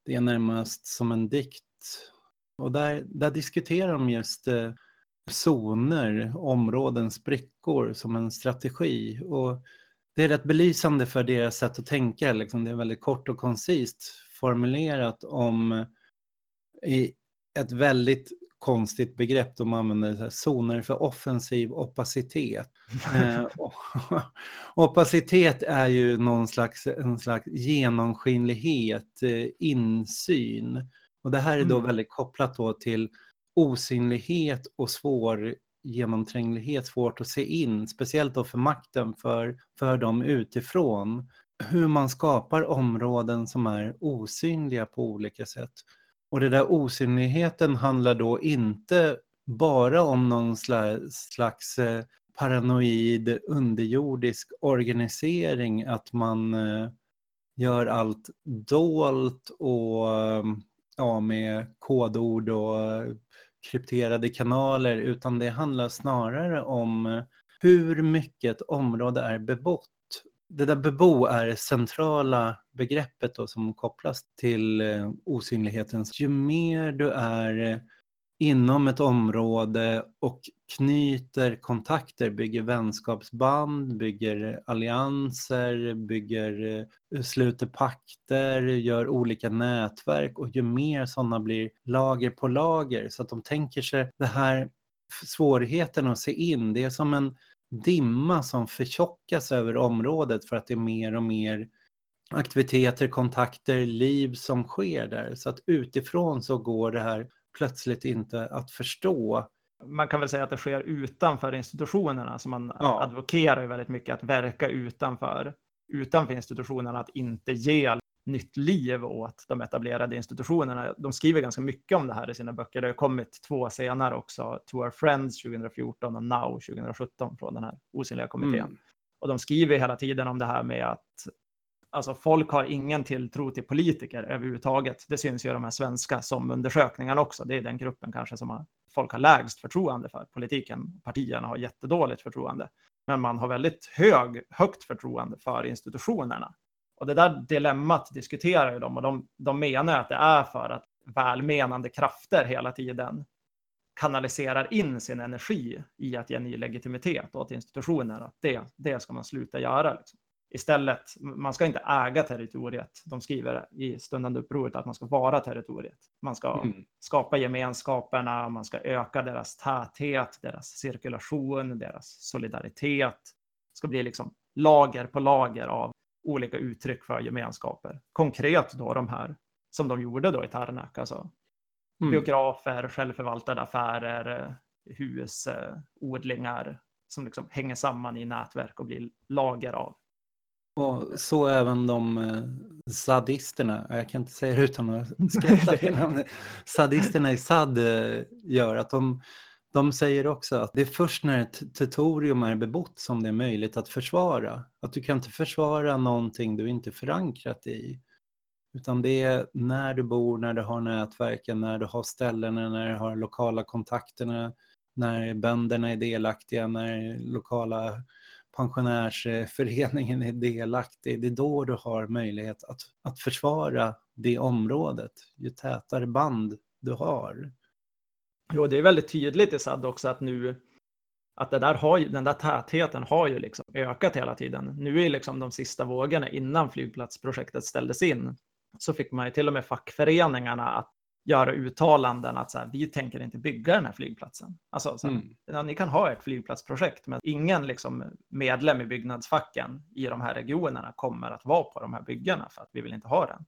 det är närmast som en dikt. Och där, där diskuterar de just eh, zoner, områden, sprickor som en strategi. Och det är rätt belysande för deras sätt att tänka. Liksom. Det är väldigt kort och koncist formulerat om i ett väldigt konstigt begrepp. De använder så här, zoner för offensiv opacitet. Eh, opacitet är ju någon slags, en slags genomskinlighet, eh, insyn. Och det här är då Mm. väldigt kopplat då till osynlighet och svår genomtränglighet, svårt att se in, speciellt då för makten, för, för dem utifrån. Hur man skapar områden som är osynliga på olika sätt. Och det där osynligheten handlar då inte bara om någon slags, eh, paranoid underjordisk organisering, att man eh, gör allt dolt och eh, ja, med kodord och krypterade kanaler, utan det handlar snarare om eh, hur mycket ett område är bebott. Det där bebo är det centrala begreppet då, som kopplas till eh, osynlighetens. Ju mer du är eh, inom ett område och knyter kontakter, bygger vänskapsband, bygger allianser, bygger, eh, sluter pakter, gör olika nätverk och ju mer sådana blir lager på lager så att de tänker sig det här svårigheten att se in, det är som en dimma som förtjockas över området för att det är mer och mer aktiviteter, kontakter, liv som sker där. Så att utifrån så går det här plötsligt inte att förstå. Man kan väl säga att det sker utanför institutionerna, så man ja. advokerar ju väldigt mycket att verka utanför, utanför institutionerna, att inte ge nytt liv åt de etablerade institutionerna. De skriver ganska mycket om det här i sina böcker. Det har kommit två senare också, To Our Friends 2014 och Now 2017 från den här osynliga kommittén. Mm. Och de skriver hela tiden om det här med att Alltså folk har ingen tilltro till politiker överhuvudtaget. Det syns ju i de här svenska som undersökningarna också. Det är den gruppen kanske som har, folk har lägst förtroende för. Politiken, partierna har jättedåligt förtroende. Men man har väldigt hög, högt förtroende för institutionerna. Och det där dilemmat diskuterar ju de och de, de menar att det är för att välmenande krafter hela tiden kanaliserar in sin energi i att ge ny legitimitet åt institutioner. Att det, det ska man sluta göra. Liksom istället, man ska inte äga territoriet. De skriver i stundande upproret att man ska vara territoriet. Man ska mm. skapa gemenskaperna, man ska öka deras täthet, deras cirkulation, deras solidaritet. Det ska bli liksom lager på lager av olika uttryck för gemenskaper. Konkret då de här som de gjorde då i Tarnak, alltså mm. biografer, självförvaltade affärer, hus, odlingar som liksom hänger samman i nätverk och blir lager av och så även de eh, sadisterna, jag kan inte säga det utan att skratta, sadisterna i SAD eh, gör att de, de säger också att det är först när ett territorium är bebott som det är möjligt att försvara. Att du kan inte försvara någonting du inte är förankrat i. Utan det är när du bor, när du har nätverken, när du har ställena, när du har lokala kontakterna, när bönderna är delaktiga, när lokala pensionärsföreningen är delaktig, det är då du har möjlighet att, att försvara det området, ju tätare band du har. Jo, det är väldigt tydligt i SAD också att nu att det där har, den där tätheten har ju liksom ökat hela tiden. Nu är liksom de sista vågorna innan flygplatsprojektet ställdes in så fick man ju till och med fackföreningarna att göra uttalanden att så här, vi tänker inte bygga den här flygplatsen. Alltså, så här, mm. ja, ni kan ha ett flygplatsprojekt, men ingen liksom, medlem i byggnadsfacken i de här regionerna kommer att vara på de här byggena för att vi vill inte ha den.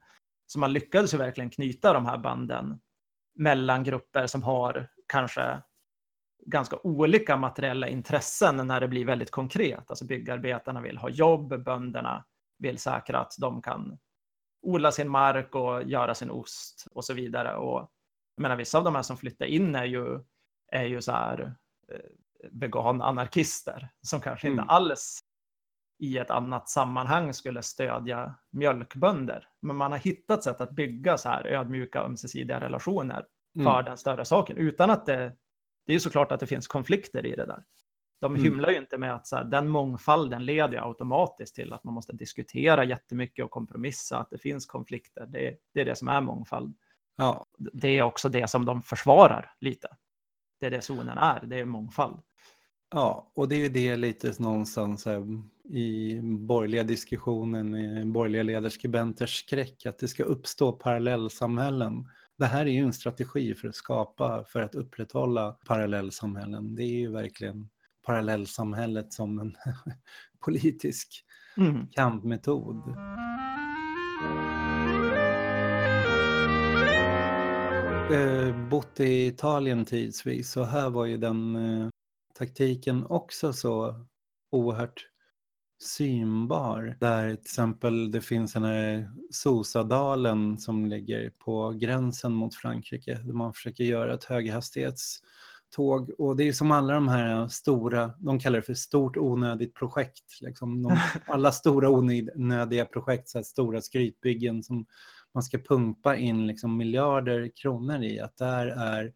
Så man lyckades ju verkligen knyta de här banden mellan grupper som har kanske ganska olika materiella intressen när det blir väldigt konkret. Alltså byggarbetarna vill ha jobb, bönderna vill säkra att de kan odla sin mark och göra sin ost och så vidare. Och jag menar, vissa av de här som flyttar in är ju, är ju så här eh, vegan-anarkister som kanske mm. inte alls i ett annat sammanhang skulle stödja mjölkbönder. Men man har hittat sätt att bygga så här ödmjuka ömsesidiga relationer mm. för den större saken utan att det, det är såklart att det finns konflikter i det där. De mm. hymlar ju inte med att så här, den mångfalden leder automatiskt till att man måste diskutera jättemycket och kompromissa, att det finns konflikter. Det, det är det som är mångfald. Ja. Det är också det som de försvarar lite. Det är det zonen är, det är mångfald. Ja, och det är det lite någonstans här, i borgerliga diskussionen, i borgerliga ledarskribenters skräck, att det ska uppstå parallellsamhällen. Det här är ju en strategi för att skapa, för att upprätthålla parallellsamhällen. Det är ju verkligen parallellsamhället som en politisk mm. kampmetod. Eh, bott i Italien tidsvis så här var ju den eh, taktiken också så oerhört synbar. Där till exempel det finns den här Sosadalen som ligger på gränsen mot Frankrike där man försöker göra ett höghastighets tåg och det är som alla de här stora, de kallar det för stort onödigt projekt. Liksom de, alla stora onödiga projekt, så här stora skrytbyggen som man ska pumpa in liksom miljarder kronor i. Att där är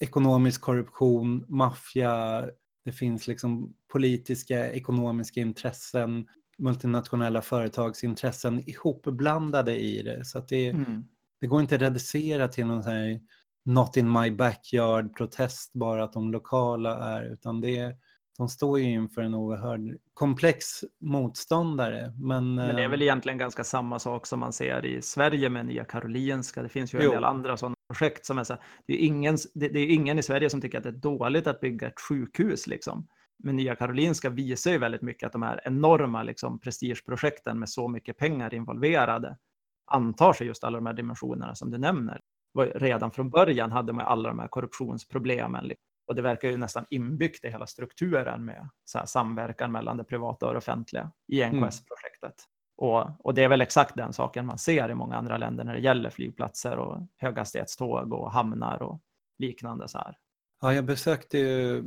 ekonomisk korruption, maffia, det finns liksom politiska, ekonomiska intressen, multinationella företagsintressen ihopblandade i det. Så att det, mm. det går inte att reducera till någon här not in my backyard-protest bara att de lokala är, utan det är, de står ju inför en oerhörd komplex motståndare. Men, Men det är eh, väl egentligen ganska samma sak som man ser i Sverige med Nya Karolinska. Det finns ju en Jo. del andra sådana projekt som är så här, det är, ingen, det, det är ingen i Sverige som tycker att det är dåligt att bygga ett sjukhus liksom. Men Nya Karolinska visar ju väldigt mycket att de här enorma liksom, prestigeprojekten med så mycket pengar involverade antar sig just alla de här dimensionerna som du nämner. Redan från början hade man alla de här korruptionsproblemen. liksom. Och det verkar ju nästan inbyggt i hela strukturen med samverkan mellan det privata och det offentliga i NKS-projektet. Och, och det är väl exakt den saken man ser i många andra länder när det gäller flygplatser och höghastighetståg och hamnar och liknande. Så här. Ja, jag besökte ju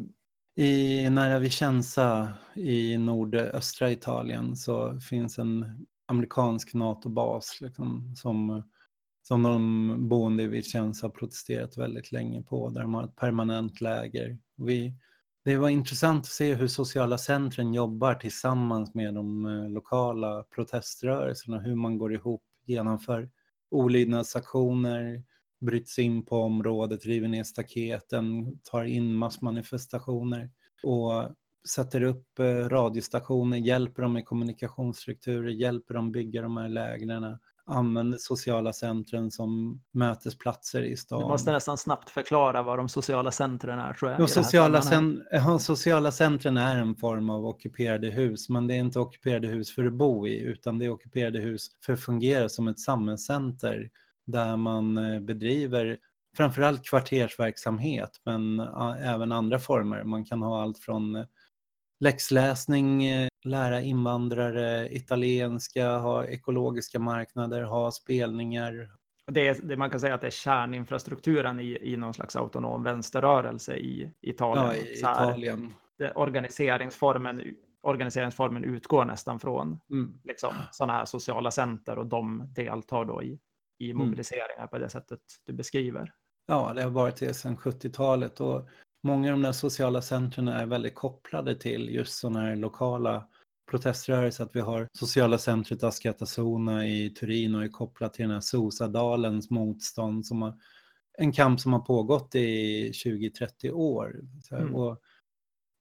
i nära Vicenza i nordöstra Italien så finns en amerikansk NATO-bas liksom, som, som de boende i Vicenza har protesterat väldigt länge på, där de har ett permanent läger. Vi, det var intressant att se hur sociala centren jobbar tillsammans med de eh, lokala proteströrelserna, hur man går ihop, genomför olydnadsaktioner, bryter sig in på området, river ner staketen, tar in massmanifestationer och sätter upp eh, radiostationer, hjälper dem med kommunikationsstrukturer, hjälper dem bygga de här lägren, använder sociala centren som mötesplatser i Du stan. måste nästan snabbt förklara vad de sociala centren är. Tror jag, De sociala, cen- ja, sociala centren är en form av ockuperade hus, men det är inte ockuperade hus för att bo i, utan det är ockuperade hus för att fungera som ett samhällscenter där man eh, bedriver framförallt kvartersverksamhet, men även andra former. Man kan ha allt från eh, läxläsning, eh, lära invandrare italienska, ha ekologiska marknader, ha spelningar, Det, är, det man kan säga att det är kärninfrastrukturen i, i någon slags autonom vänsterrörelse i Italien. ja, i här, Italien. det, organiseringsformen, organiseringsformen utgår nästan från Mm. liksom, sådana här sociala center och de deltar då i, i Mm. mobiliseringar på det sättet du beskriver. Ja, det har varit det sedan 70-talet och många av de där sociala centren är väldigt kopplade till just sådana här lokala proteströrelser. Att vi har sociala centret Askatasuna i Turin och är kopplat till den här Sosadalens motstånd som har en kamp som har pågått i 20-30 år. Mm. och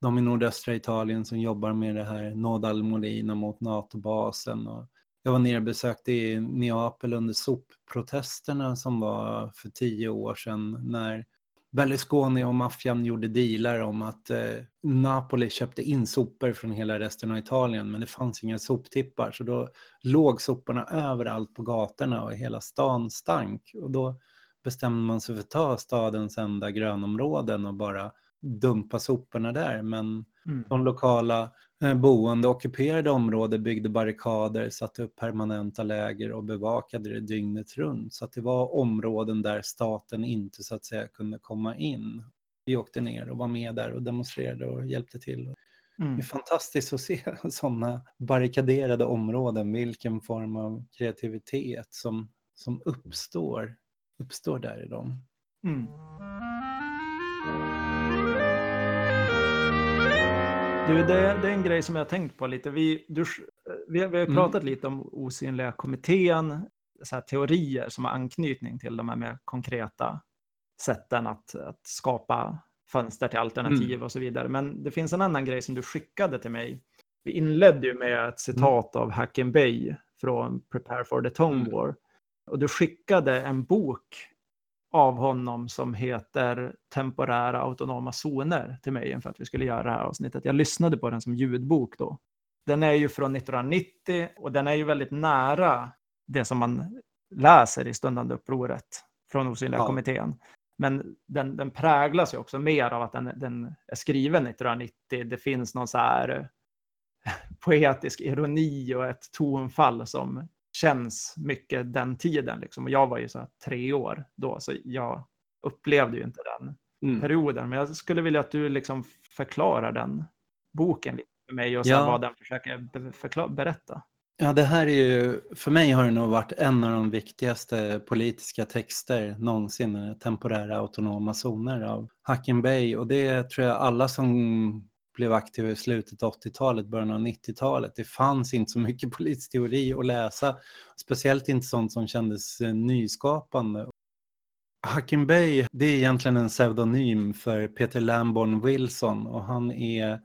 de i nordöstra Italien som jobbar med det här Nodal Molina mot NATO-basen. Och jag var nere och besökte i Neapel under sopprotesterna som var för tio år sedan när Berlusconi och maffian gjorde dealar om att eh, Napoli köpte in sopor från hela resten av Italien men det fanns inga soptippar. Så då låg soporna överallt på gatorna och hela stan stank. Och då bestämde man sig för att ta stadens enda grönområden och bara dumpa soporna där. Men Mm. de lokala boende ockuperade områden byggde barrikader, satte upp permanenta läger och bevakade det dygnet runt. Så att det var områden där staten inte så att säga kunde komma in. Vi åkte ner och var med där och demonstrerade och hjälpte till. Det Mm. är fantastiskt att se sådana barrikaderade områden, vilken form av kreativitet som, som uppstår, uppstår där i dem. Mm. Du, det, det är en grej som jag har tänkt på lite. Vi, du, vi, har- vi har Mm. pratat lite om osynliga kommittén, så teorier som har anknytning till de här mer konkreta sätten att, att skapa fönster till alternativ Mm. och så vidare. Men det finns en annan grej som du skickade till mig. Vi inledde ju med ett citat av Hacken Bay från Prepare for the Tongue Mm. War. Och du skickade en bok av honom som heter Temporära autonoma zoner till mig inför att vi skulle göra det här avsnittet. Jag lyssnade på den som ljudbok då. Den är ju från 1990 och den är ju väldigt nära det som man läser i stundande upproret från Osynliga Ja. kommittén. Men den, den präglas ju också mer av att den, den är skriven 1990. Det finns någon så här poetisk ironi och ett tonfall som känns mycket den tiden. Liksom. Och jag var ju så tre år då, så jag upplevde ju inte den Mm. perioden. Men jag skulle vilja att du liksom förklarar den boken lite för mig och sen Ja. vad den försöker berätta. Ja, det här är ju, för mig har det nog varit en av de viktigaste politiska texter någonsin, eh, temporära autonoma zoner av Hacken Bay. Och det tror jag alla som blev aktiva i slutet av 80-talet, början av 90-talet. Det fanns inte så mycket politisk teori att läsa, speciellt inte sånt som kändes eh, nyskapande. Hakim Bey, det är egentligen en pseudonym för Peter Lamborn Wilson och han är,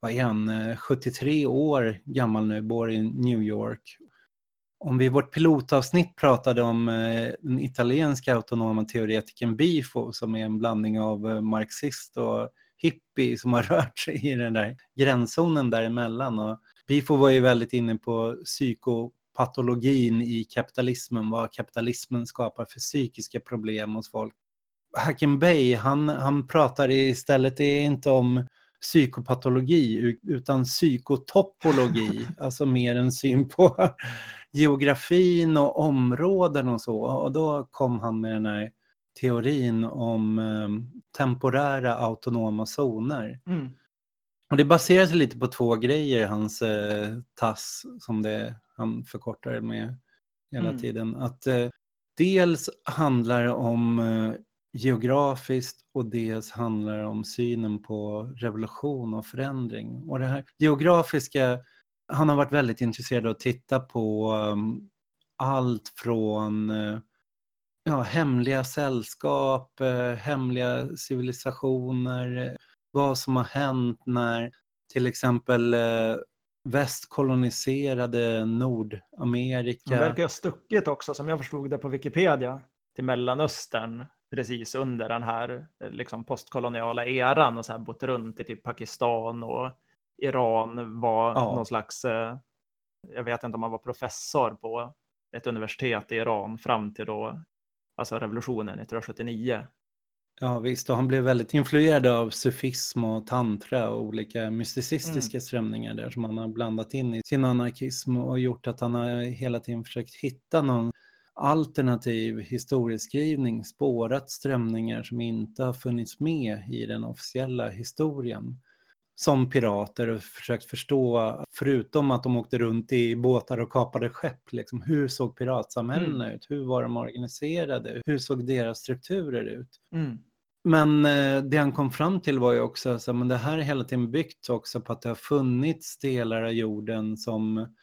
vad är han, eh, 73 år gammal nu, bor i New York. Om vi i vårt pilotavsnitt pratade om eh, den italienska autonoma teoretikern Bifo som är en blandning av marxist och hippie som har rört sig i den där gränszonen däremellan. Och Bifo var ju väldigt inne på psykopatologin i kapitalismen, vad kapitalismen skapar för psykiska problem hos folk. Hakim Bey, han, han pratar istället det är inte om psykopatologi utan psykotopologi, alltså mer en syn på geografin och områden och så. Och då kom han med den här teorin om eh, temporära autonoma zoner. Mm. Och det baserar sig lite på två grejer, hans eh, TASS, som det, han förkortar med hela mm. tiden. Att eh, dels handlar om eh, geografiskt och dels handlar om synen på revolution och förändring. Och det här geografiska, han har varit väldigt intresserad av att titta på um, allt från ja, hemliga sällskap, uh, hemliga civilisationer, vad som har hänt när till exempel uh, väst koloniserade Nordamerika. Han verkar ha stuckit också, som jag förstod det på Wikipedia, till Mellanöstern precis under den här liksom, postkoloniala eran och så här bott runt i typ Pakistan och Iran var ja. någon slags, eh, jag vet inte om han var professor på ett universitet i Iran fram till då, alltså revolutionen 1979. Ja visst, och han blev väldigt influerad av sufism och tantra och olika mysticistiska mm. strömningar där som han har blandat in i sin anarkism och gjort att han har hela tiden försökt hitta någon alternativ historieskrivning, spårat strömningar som inte har funnits med i den officiella historien som pirater och försökt förstå, förutom att de åkte runt i båtar och kapade skepp, liksom, hur såg piratsamhällena mm. ut? Hur var de organiserade? Hur såg deras strukturer ut? Mm. Men eh, det han kom fram till var ju också att det här är hela tiden byggt också på att det har funnits delar av jorden som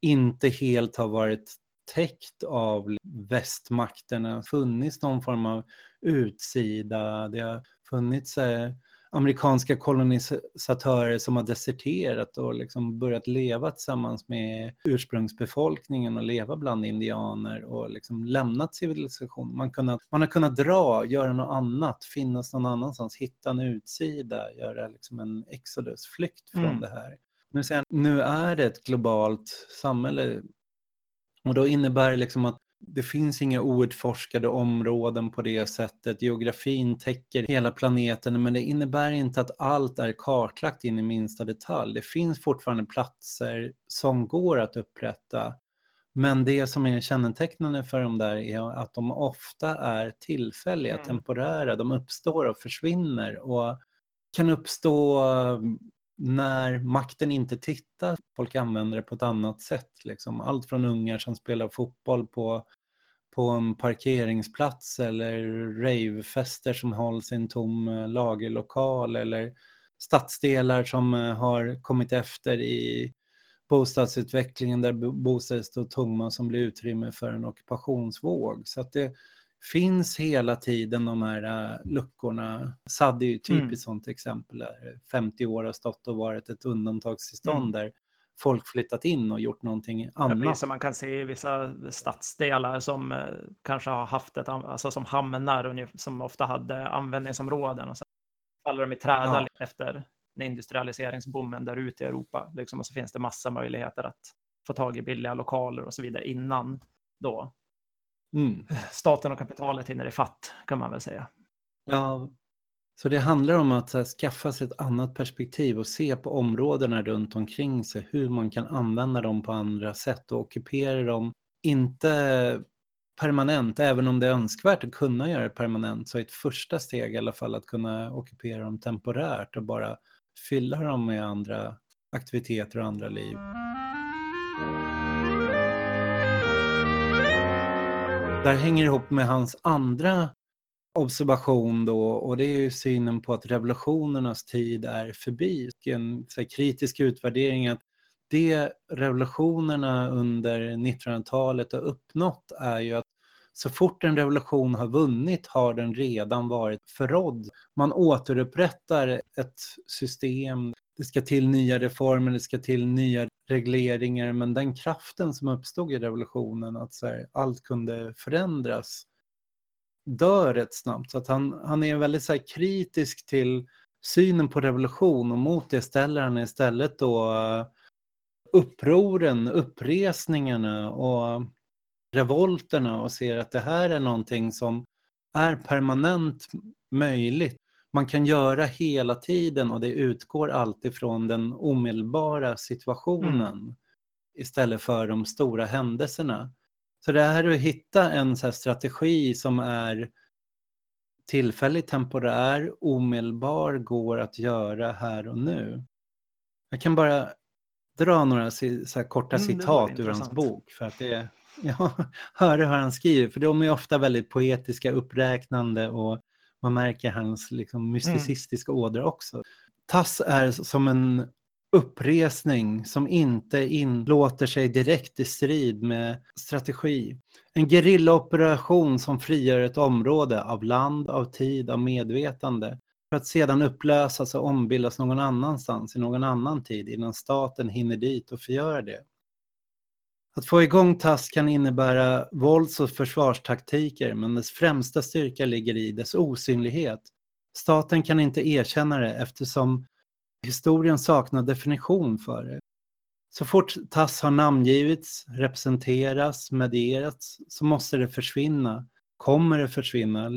inte helt har varit täckt av västmakterna, funnits någon form av utsida, det har funnits eh, amerikanska kolonisatörer som har deserterat och liksom börjat leva tillsammans med ursprungsbefolkningen och leva bland indianer och liksom lämnat civilisationen. Man, kunnat, man har kunnat dra, göra något annat, finnas någon annanstans, hitta en utsida, göra liksom en exodusflykt från mm. det här. Nu, sen, nu är det ett globalt samhälle och då innebär det liksom att det finns inga outforskade områden på det sättet. Geografin täcker hela planeten men det innebär inte att allt är kartlagt in i minsta detalj. Det finns fortfarande platser som går att upprätta. Men det som är kännetecknande för dem där är att de ofta är tillfälliga, mm. temporära. De uppstår och försvinner och kan uppstå när makten inte tittar, folk använder det på ett annat sätt. Liksom. Allt från ungar som spelar fotboll på, på en parkeringsplats eller ravefester som hålls i en tom eh, lagerlokal eller stadsdelar som eh, har kommit efter i bostadsutvecklingen där bostäder står tomma som blir utrymme för en ockupationsvåg. Så att det, finns hela tiden de här uh, luckorna. SAD är ju typiskt mm. sånt exempel. Där 50 år har stått och varit ett undantagstillstånd mm. där folk flyttat in och gjort någonting annat. Som man kan se i vissa stadsdelar som eh, kanske har haft ett, alltså som hamnar som ofta hade användningsområden och så faller de i träda ja. efter industrialiseringsboomen där ute i Europa. Liksom, och så finns det massa möjligheter att få tag i billiga lokaler och så vidare innan då Mm. Staten och kapitalet hinner i fatt kan man väl säga. Ja, så det handlar om att här, skaffa sig ett annat perspektiv och se på områdena runt omkring sig, hur man kan använda dem på andra sätt och ockupera dem, inte permanent, även om det är önskvärt att kunna göra det permanent, så är ett första steg i alla fall att kunna ockupera dem temporärt och bara fylla dem med andra aktiviteter och andra liv. Där hänger ihop med hans andra observation då och det är ju synen på att revolutionernas tid är förbi. En så här, kritisk utvärdering att det revolutionerna under 1900-talet har uppnått är ju att Så fort en revolution har vunnit har den redan varit förrådd. Man återupprättar ett system, det ska till nya reformer, det ska till nya regleringar, men den kraften som uppstod i revolutionen, att så här, allt kunde förändras, dör rätt snabbt. Så att han, han är väldigt så här, kritisk till synen på revolution och mot det ställer han istället då eh, upproren, uppresningarna och revolterna och ser att det här är någonting som är permanent möjligt. Man kan göra hela tiden och det utgår alltid från den omedelbara situationen mm. istället för de stora händelserna. Så det här att hitta en så strategi som är tillfälligt temporär, omedelbar, går att göra här och nu. Jag kan bara dra några så korta mm, citat ur hans bok för att det Ja, höra hur han skriver, för de är ofta väldigt poetiska, uppräknande och man märker hans liksom, mysticistiska mm. ådror också. Tass är som en uppresning som inte inlåter sig direkt i strid med strategi. En gerillaoperation som frigör ett område av land, av tid, av medvetande för att sedan upplösas och ombildas någon annanstans i någon annan tid innan staten hinner dit och förgöra det. Att få igång TASS kan innebära vålds och försvarstaktiker men dess främsta styrka ligger i dess osynlighet. Staten kan inte erkänna det eftersom historien saknar definition för det. Så fort TASS har namngivits, representeras, medierats så måste det försvinna. Kommer det försvinna,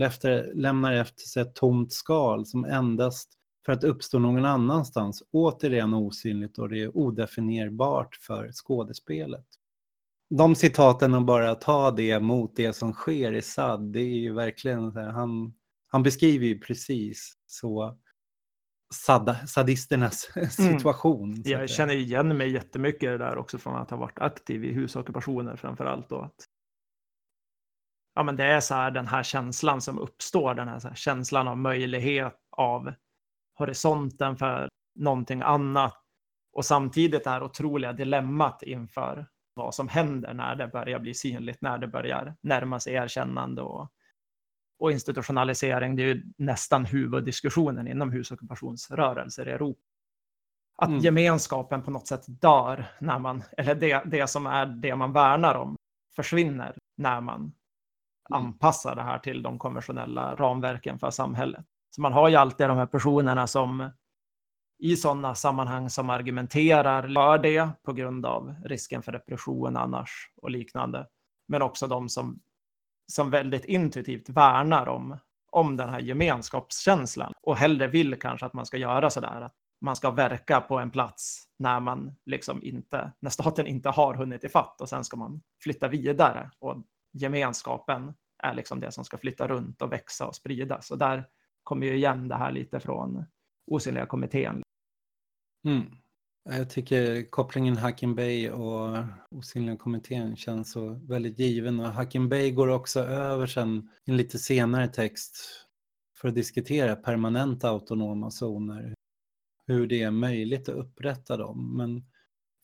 lämnar efter sig ett tomt skal som endast för att uppstå någon annanstans återigen osynligt och det är odefinierbart för skådespelet de citaten och bara ta det mot det som sker i SAD, det är ju verkligen, han, han beskriver ju precis så sad, sadisternas mm. situation. Mm. Jag känner igen mig jättemycket i det där också från att ha varit aktiv i husockupationer framför allt. Då. Att, ja, men det är så här den här känslan som uppstår, den här, här känslan av möjlighet, av horisonten för någonting annat och samtidigt det här otroliga dilemmat inför vad som händer när det börjar bli synligt, när det börjar närma sig erkännande och, och institutionalisering. Det är ju nästan huvuddiskussionen inom husockupationsrörelser i Europa. Att mm. gemenskapen på något sätt dör när man, eller det, det som är det man värnar om försvinner när man mm. anpassar det här till de konventionella ramverken för samhället. Så man har ju alltid de här personerna som i sådana sammanhang som argumenterar för det på grund av risken för repression annars och liknande. Men också de som, som väldigt intuitivt värnar om, om den här gemenskapskänslan och hellre vill kanske att man ska göra sådär, att man ska verka på en plats när man liksom inte, när staten inte har hunnit ifatt och sen ska man flytta vidare och gemenskapen är liksom det som ska flytta runt och växa och spridas. Och där kommer ju igen det här lite från osynliga kommittén. Mm. Jag tycker kopplingen Hacking Bay och Osynliga kommittén känns så väldigt given. Och Hacking Bay går också över sen i en lite senare text för att diskutera permanenta autonoma zoner. Hur det är möjligt att upprätta dem. Men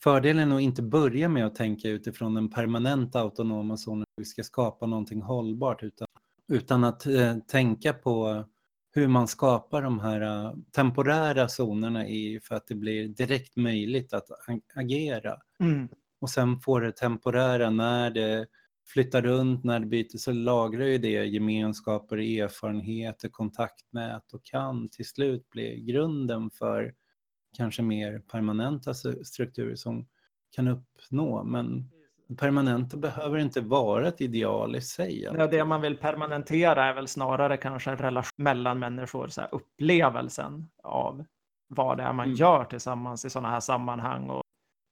fördelen är att inte börja med att tänka utifrån den permanenta autonoma zonen. Vi ska skapa någonting hållbart utan, utan att eh, tänka på hur man skapar de här äh, temporära zonerna är för att det blir direkt möjligt att agera. Mm. Och sen får det temporära när det flyttar runt, när det byter så lagrar ju det gemenskaper, erfarenheter, kontaktnät och kan till slut bli grunden för kanske mer permanenta strukturer som kan uppnå. Men permanenta behöver inte vara ett ideal i sig. Ja, det man vill permanentera är väl snarare kanske en relation mellan människor, så här, upplevelsen av vad det är man mm. gör tillsammans i sådana här sammanhang och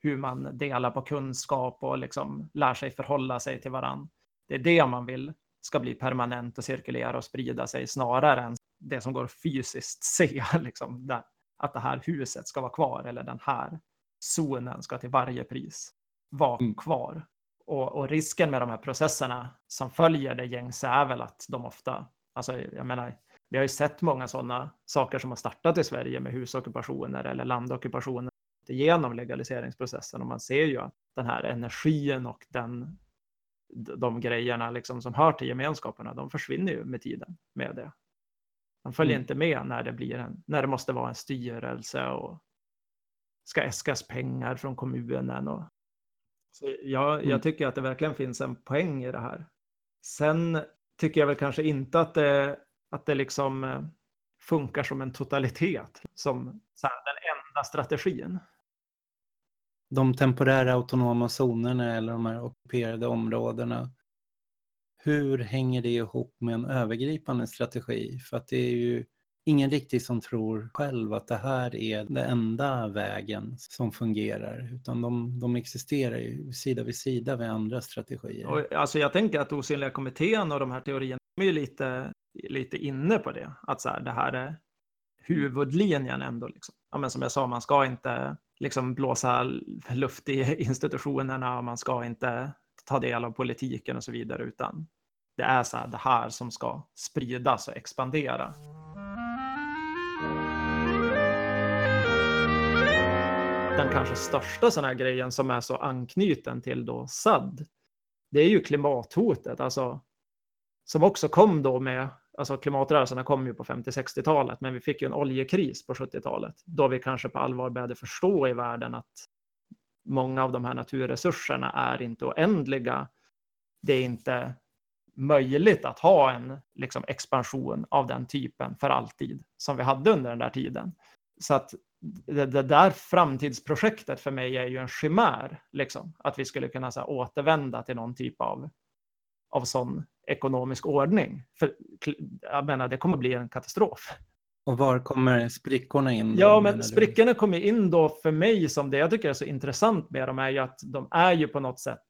hur man delar på kunskap och liksom lär sig förhålla sig till varandra. Det är det man vill ska bli permanent och cirkulera och sprida sig snarare än det som går fysiskt se, liksom, där, att det här huset ska vara kvar eller den här zonen ska till varje pris vara mm. kvar. Och, och, risken med de här processerna som följer det gängse är väl att de ofta, alltså jag menar, vi har ju sett många sådana saker som har startat i Sverige med husockupationer eller landockupationer genom legaliseringsprocessen och man ser ju att den här energin och den de grejerna liksom som hör till gemenskaperna, de försvinner ju med tiden med det. De följer mm. inte med när det, blir en, när det måste vara en styrelse och ska äskas pengar från kommunen. Och, så jag, mm. jag tycker att det verkligen finns en poäng i det här. Sen tycker jag väl kanske inte att det, att det liksom eh, funkar som en totalitet, som här, den enda strategin. De temporära autonoma zonerna eller de här ockuperade områdena, hur hänger det ihop med en övergripande strategi? För att det är ju ingen riktigt som tror själv att det här är den enda vägen som fungerar, utan de, de existerar ju sida vid sida med andra strategier. Och, alltså jag tänker att osynliga kommittén och de här teorierna är ju lite, lite inne på det, att så här, det här är huvudlinjen ändå. Liksom. Ja, men som jag sa, man ska inte liksom blåsa luft i institutionerna och man ska inte ta del av politiken och så vidare, utan det är så här, det här som ska spridas och expandera. Den kanske största sådana här grejen som är så anknuten till då SAD, det är ju klimathotet, alltså som också kom då med, alltså klimatrörelserna kom ju på 50-60-talet, men vi fick ju en oljekris på 70-talet, då vi kanske på allvar började förstå i världen att många av de här naturresurserna är inte oändliga. Det är inte möjligt att ha en liksom, expansion av den typen för alltid som vi hade under den där tiden. Så att det, det där framtidsprojektet för mig är ju en chimär, liksom, att vi skulle kunna så här, återvända till någon typ av, av sån ekonomisk ordning. För jag menar, det kommer bli en katastrof. Och var kommer sprickorna in? Ja, men sprickorna kommer in då för mig som det jag tycker är så intressant med dem är ju att de är ju på något sätt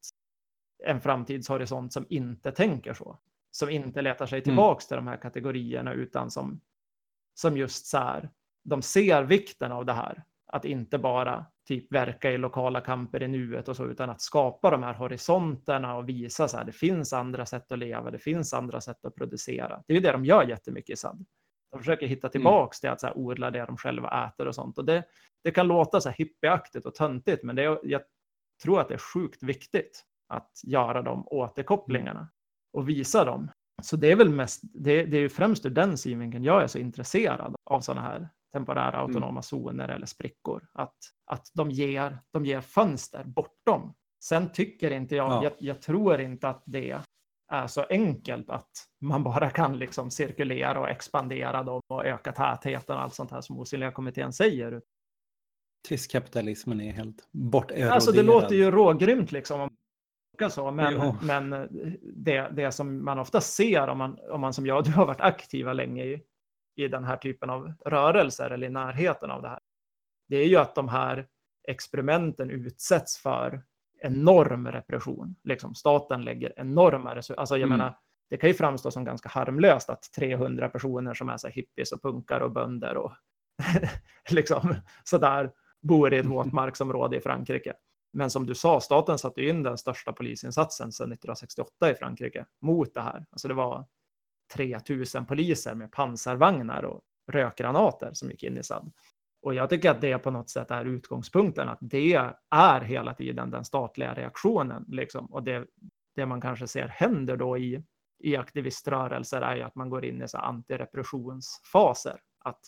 en framtidshorisont som inte tänker så. Som inte letar sig tillbaks mm. till de här kategorierna utan som, som just så här, de ser vikten av det här. Att inte bara typ verka i lokala kamper i nuet och så, utan att skapa de här horisonterna och visa så här, det finns andra sätt att leva, det finns andra sätt att producera. Det är ju det de gör jättemycket i SAD. De försöker hitta mm. tillbaks till att så här, odla det de själva äter och sånt. Och det, det kan låta så här hippieaktigt och töntigt, men det är, jag tror att det är sjukt viktigt att göra de återkopplingarna och visa dem. Så det är väl mest, det, det är ju främst ur den synvinkeln jag är så intresserad av sådana här temporära mm. autonoma mm. zoner eller sprickor. Att, att de, ger, de ger fönster bortom. Sen tycker inte jag, ja. jag, jag tror inte att det är så enkelt att man bara kan liksom cirkulera och expandera dem och öka tätheten och allt sånt här som osynliga kommittén säger. Tysk kapitalismen är helt borteroderad. Alltså det låter ju rågrymt liksom så, men, men det, det som man ofta ser om man, om man som jag, du har varit aktiva länge i, i den här typen av rörelser eller i närheten av det här, det är ju att de här experimenten utsätts för enorm repression. Liksom staten lägger enorma resurser. Alltså jag mm. menar, det kan ju framstå som ganska harmlöst att 300 personer som är så hippies och punkar och bönder och liksom sådär bor i ett våtmarksområde i Frankrike. Men som du sa, staten satte in den största polisinsatsen sedan 1968 i Frankrike mot det här. Alltså det var 3000 poliser med pansarvagnar och rökgranater som gick in i SAD. Och jag tycker att det på något sätt är utgångspunkten, att det är hela tiden den statliga reaktionen. Liksom. Och det, det man kanske ser händer då i, i aktiviströrelser är ju att man går in i så antirepressionsfaser. Att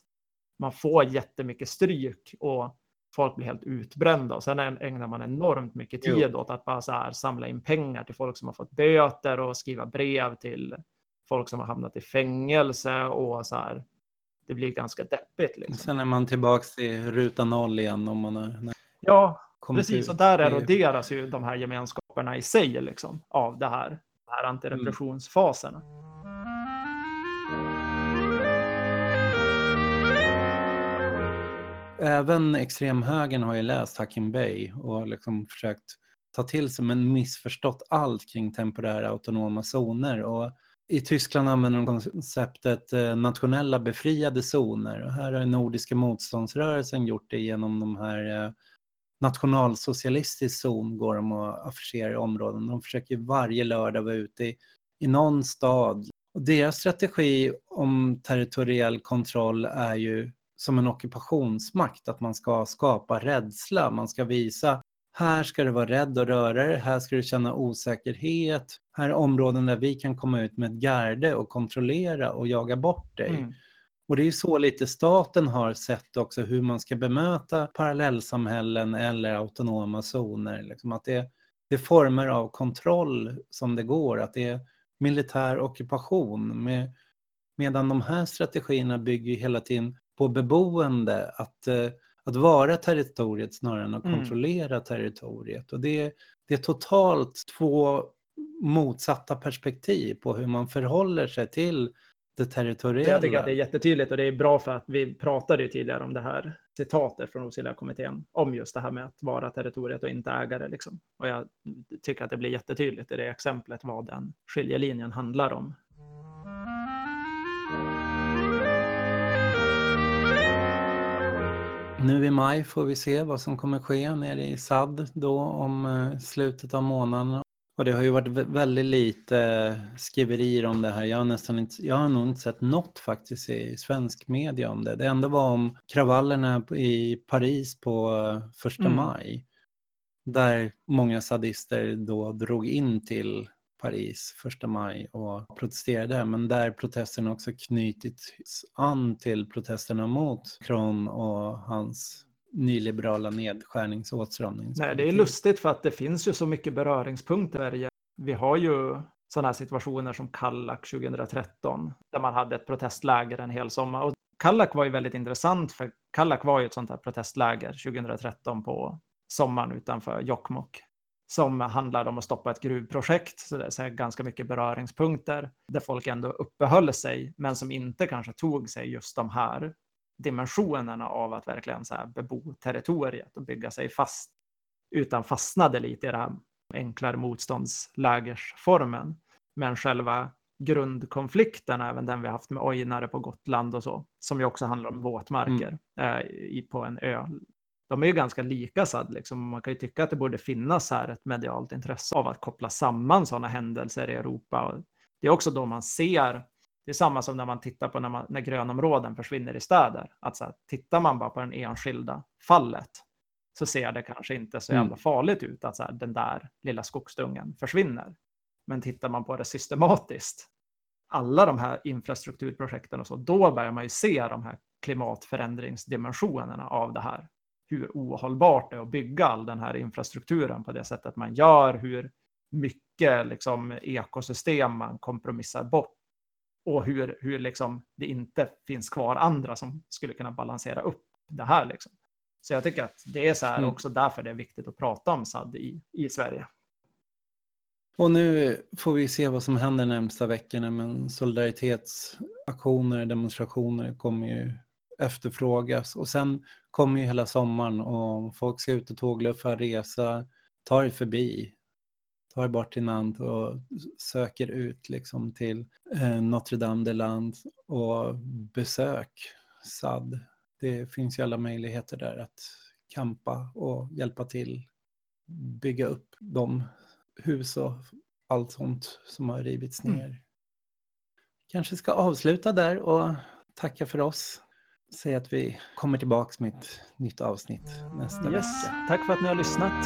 man får jättemycket stryk och folk blir helt utbrända och sen ägnar man enormt mycket tid jo. åt att bara så här samla in pengar till folk som har fått böter och skriva brev till folk som har hamnat i fängelse och så här. Det blir ganska deppigt. Liksom. Sen är man tillbaks till ruta noll igen om man har Ja, precis. Och där eroderas ju de här gemenskaperna i sig liksom, av det här, de här antirepressionsfaserna. Mm. Även extremhögern har ju läst Hacking Bay och liksom försökt ta till sig men missförstått allt kring temporära autonoma zoner. Och I Tyskland använder de konceptet eh, nationella befriade zoner. Och här har Nordiska motståndsrörelsen gjort det genom de här eh, nationalsocialistisk zon går de och affischerar i områden. De försöker varje lördag vara ute i, i någon stad. Och deras strategi om territoriell kontroll är ju som en ockupationsmakt, att man ska skapa rädsla, man ska visa här ska du vara rädd och röra dig, här ska du känna osäkerhet. Här är områden där vi kan komma ut med ett garde och kontrollera och jaga bort dig. Mm. Och det är så lite staten har sett också hur man ska bemöta parallellsamhällen eller autonoma zoner. Liksom att det, det är former av kontroll som det går, att det är militär ockupation. Med, medan de här strategierna bygger hela tiden på beboende, att, eh, att vara territoriet snarare än att Mm. kontrollera territoriet. Och det, det är totalt två motsatta perspektiv på hur man förhåller sig till det territoriella. Jag tycker att det är jättetydligt och det är bra för att vi pratade ju tidigare om det här citatet från Osilla kommittén om just det här med att vara territoriet och inte ägare. Liksom. Och jag tycker att det blir jättetydligt i det exemplet vad den skiljelinjen handlar om. Nu i maj får vi se vad som kommer ske nere i SAD då om eh, slutet av månaden. Och det har ju varit vä- väldigt lite eh, skriverier om det här. Jag har, nästan inte, jag har nog inte sett något faktiskt i svensk media om det. Det enda var om kravallerna i Paris på eh, första Mm. maj. Där många sadister då drog in till Paris första maj och protesterade. Men där protesterna också knutits an till protesterna mot Kron och hans nyliberala nedskärnings och åtstramningspolitik. Nej, det är lustigt för att det finns ju så mycket beröringspunkter. Vi har ju sådana här situationer som Kallak 2013 där man hade ett protestläger en hel sommar. Och Kallak var ju väldigt intressant för Kallak var ju ett sånt här protestläger 2013 på sommaren utanför Jokkmokk som handlade om att stoppa ett gruvprojekt. Så det är ganska mycket beröringspunkter där folk ändå uppehöll sig men som inte kanske tog sig just de här dimensionerna av att verkligen så här bebo territoriet och bygga sig fast utan fastnade lite i det här enklare motståndslägersformen. Men själva grundkonflikten, även den vi haft med ojnare på Gotland och så, som ju också handlar om våtmarker eh, i, på en ö. De är ju ganska lika SAD, liksom. man kan ju tycka att det borde finnas här ett medialt intresse av att koppla samman sådana händelser i Europa. Det är också då man ser, det är samma som när man tittar på när, man, när grönområden försvinner i städer, att så här, tittar man bara på den enskilda fallet så ser det kanske inte så Mm. jävla farligt ut att så här, den där lilla skogsdungen försvinner. Men tittar man på det systematiskt, alla de här infrastrukturprojekten och så, då börjar man ju se de här klimatförändringsdimensionerna av det här. Hur ohållbart det är att bygga all den här infrastrukturen på det sättet man gör, hur mycket liksom, ekosystem man kompromissar bort och hur, hur liksom, det inte finns kvar andra som skulle kunna balansera upp det här. Liksom. Så jag tycker att det är så här Mm. också därför det är viktigt att prata om SAD i, i Sverige. Och nu får vi se vad som händer närmsta veckorna, men solidaritetsaktioner, demonstrationer kommer ju efterfrågas. Och sen kommer ju hela sommaren och folk ska ut och tågluffa, resa, ta er förbi, ta er bort till Nantes och söker ut liksom till eh, Notre Dame de Landes och besök SAD. Det finns ju alla möjligheter där att kampa och hjälpa till, bygga upp de hus och allt sånt som har rivits Mm. ner. Kanske ska avsluta där och tacka för oss. Säga att vi kommer tillbaks med ett nytt avsnitt nästa Yes. vecka. Tack för att ni har lyssnat.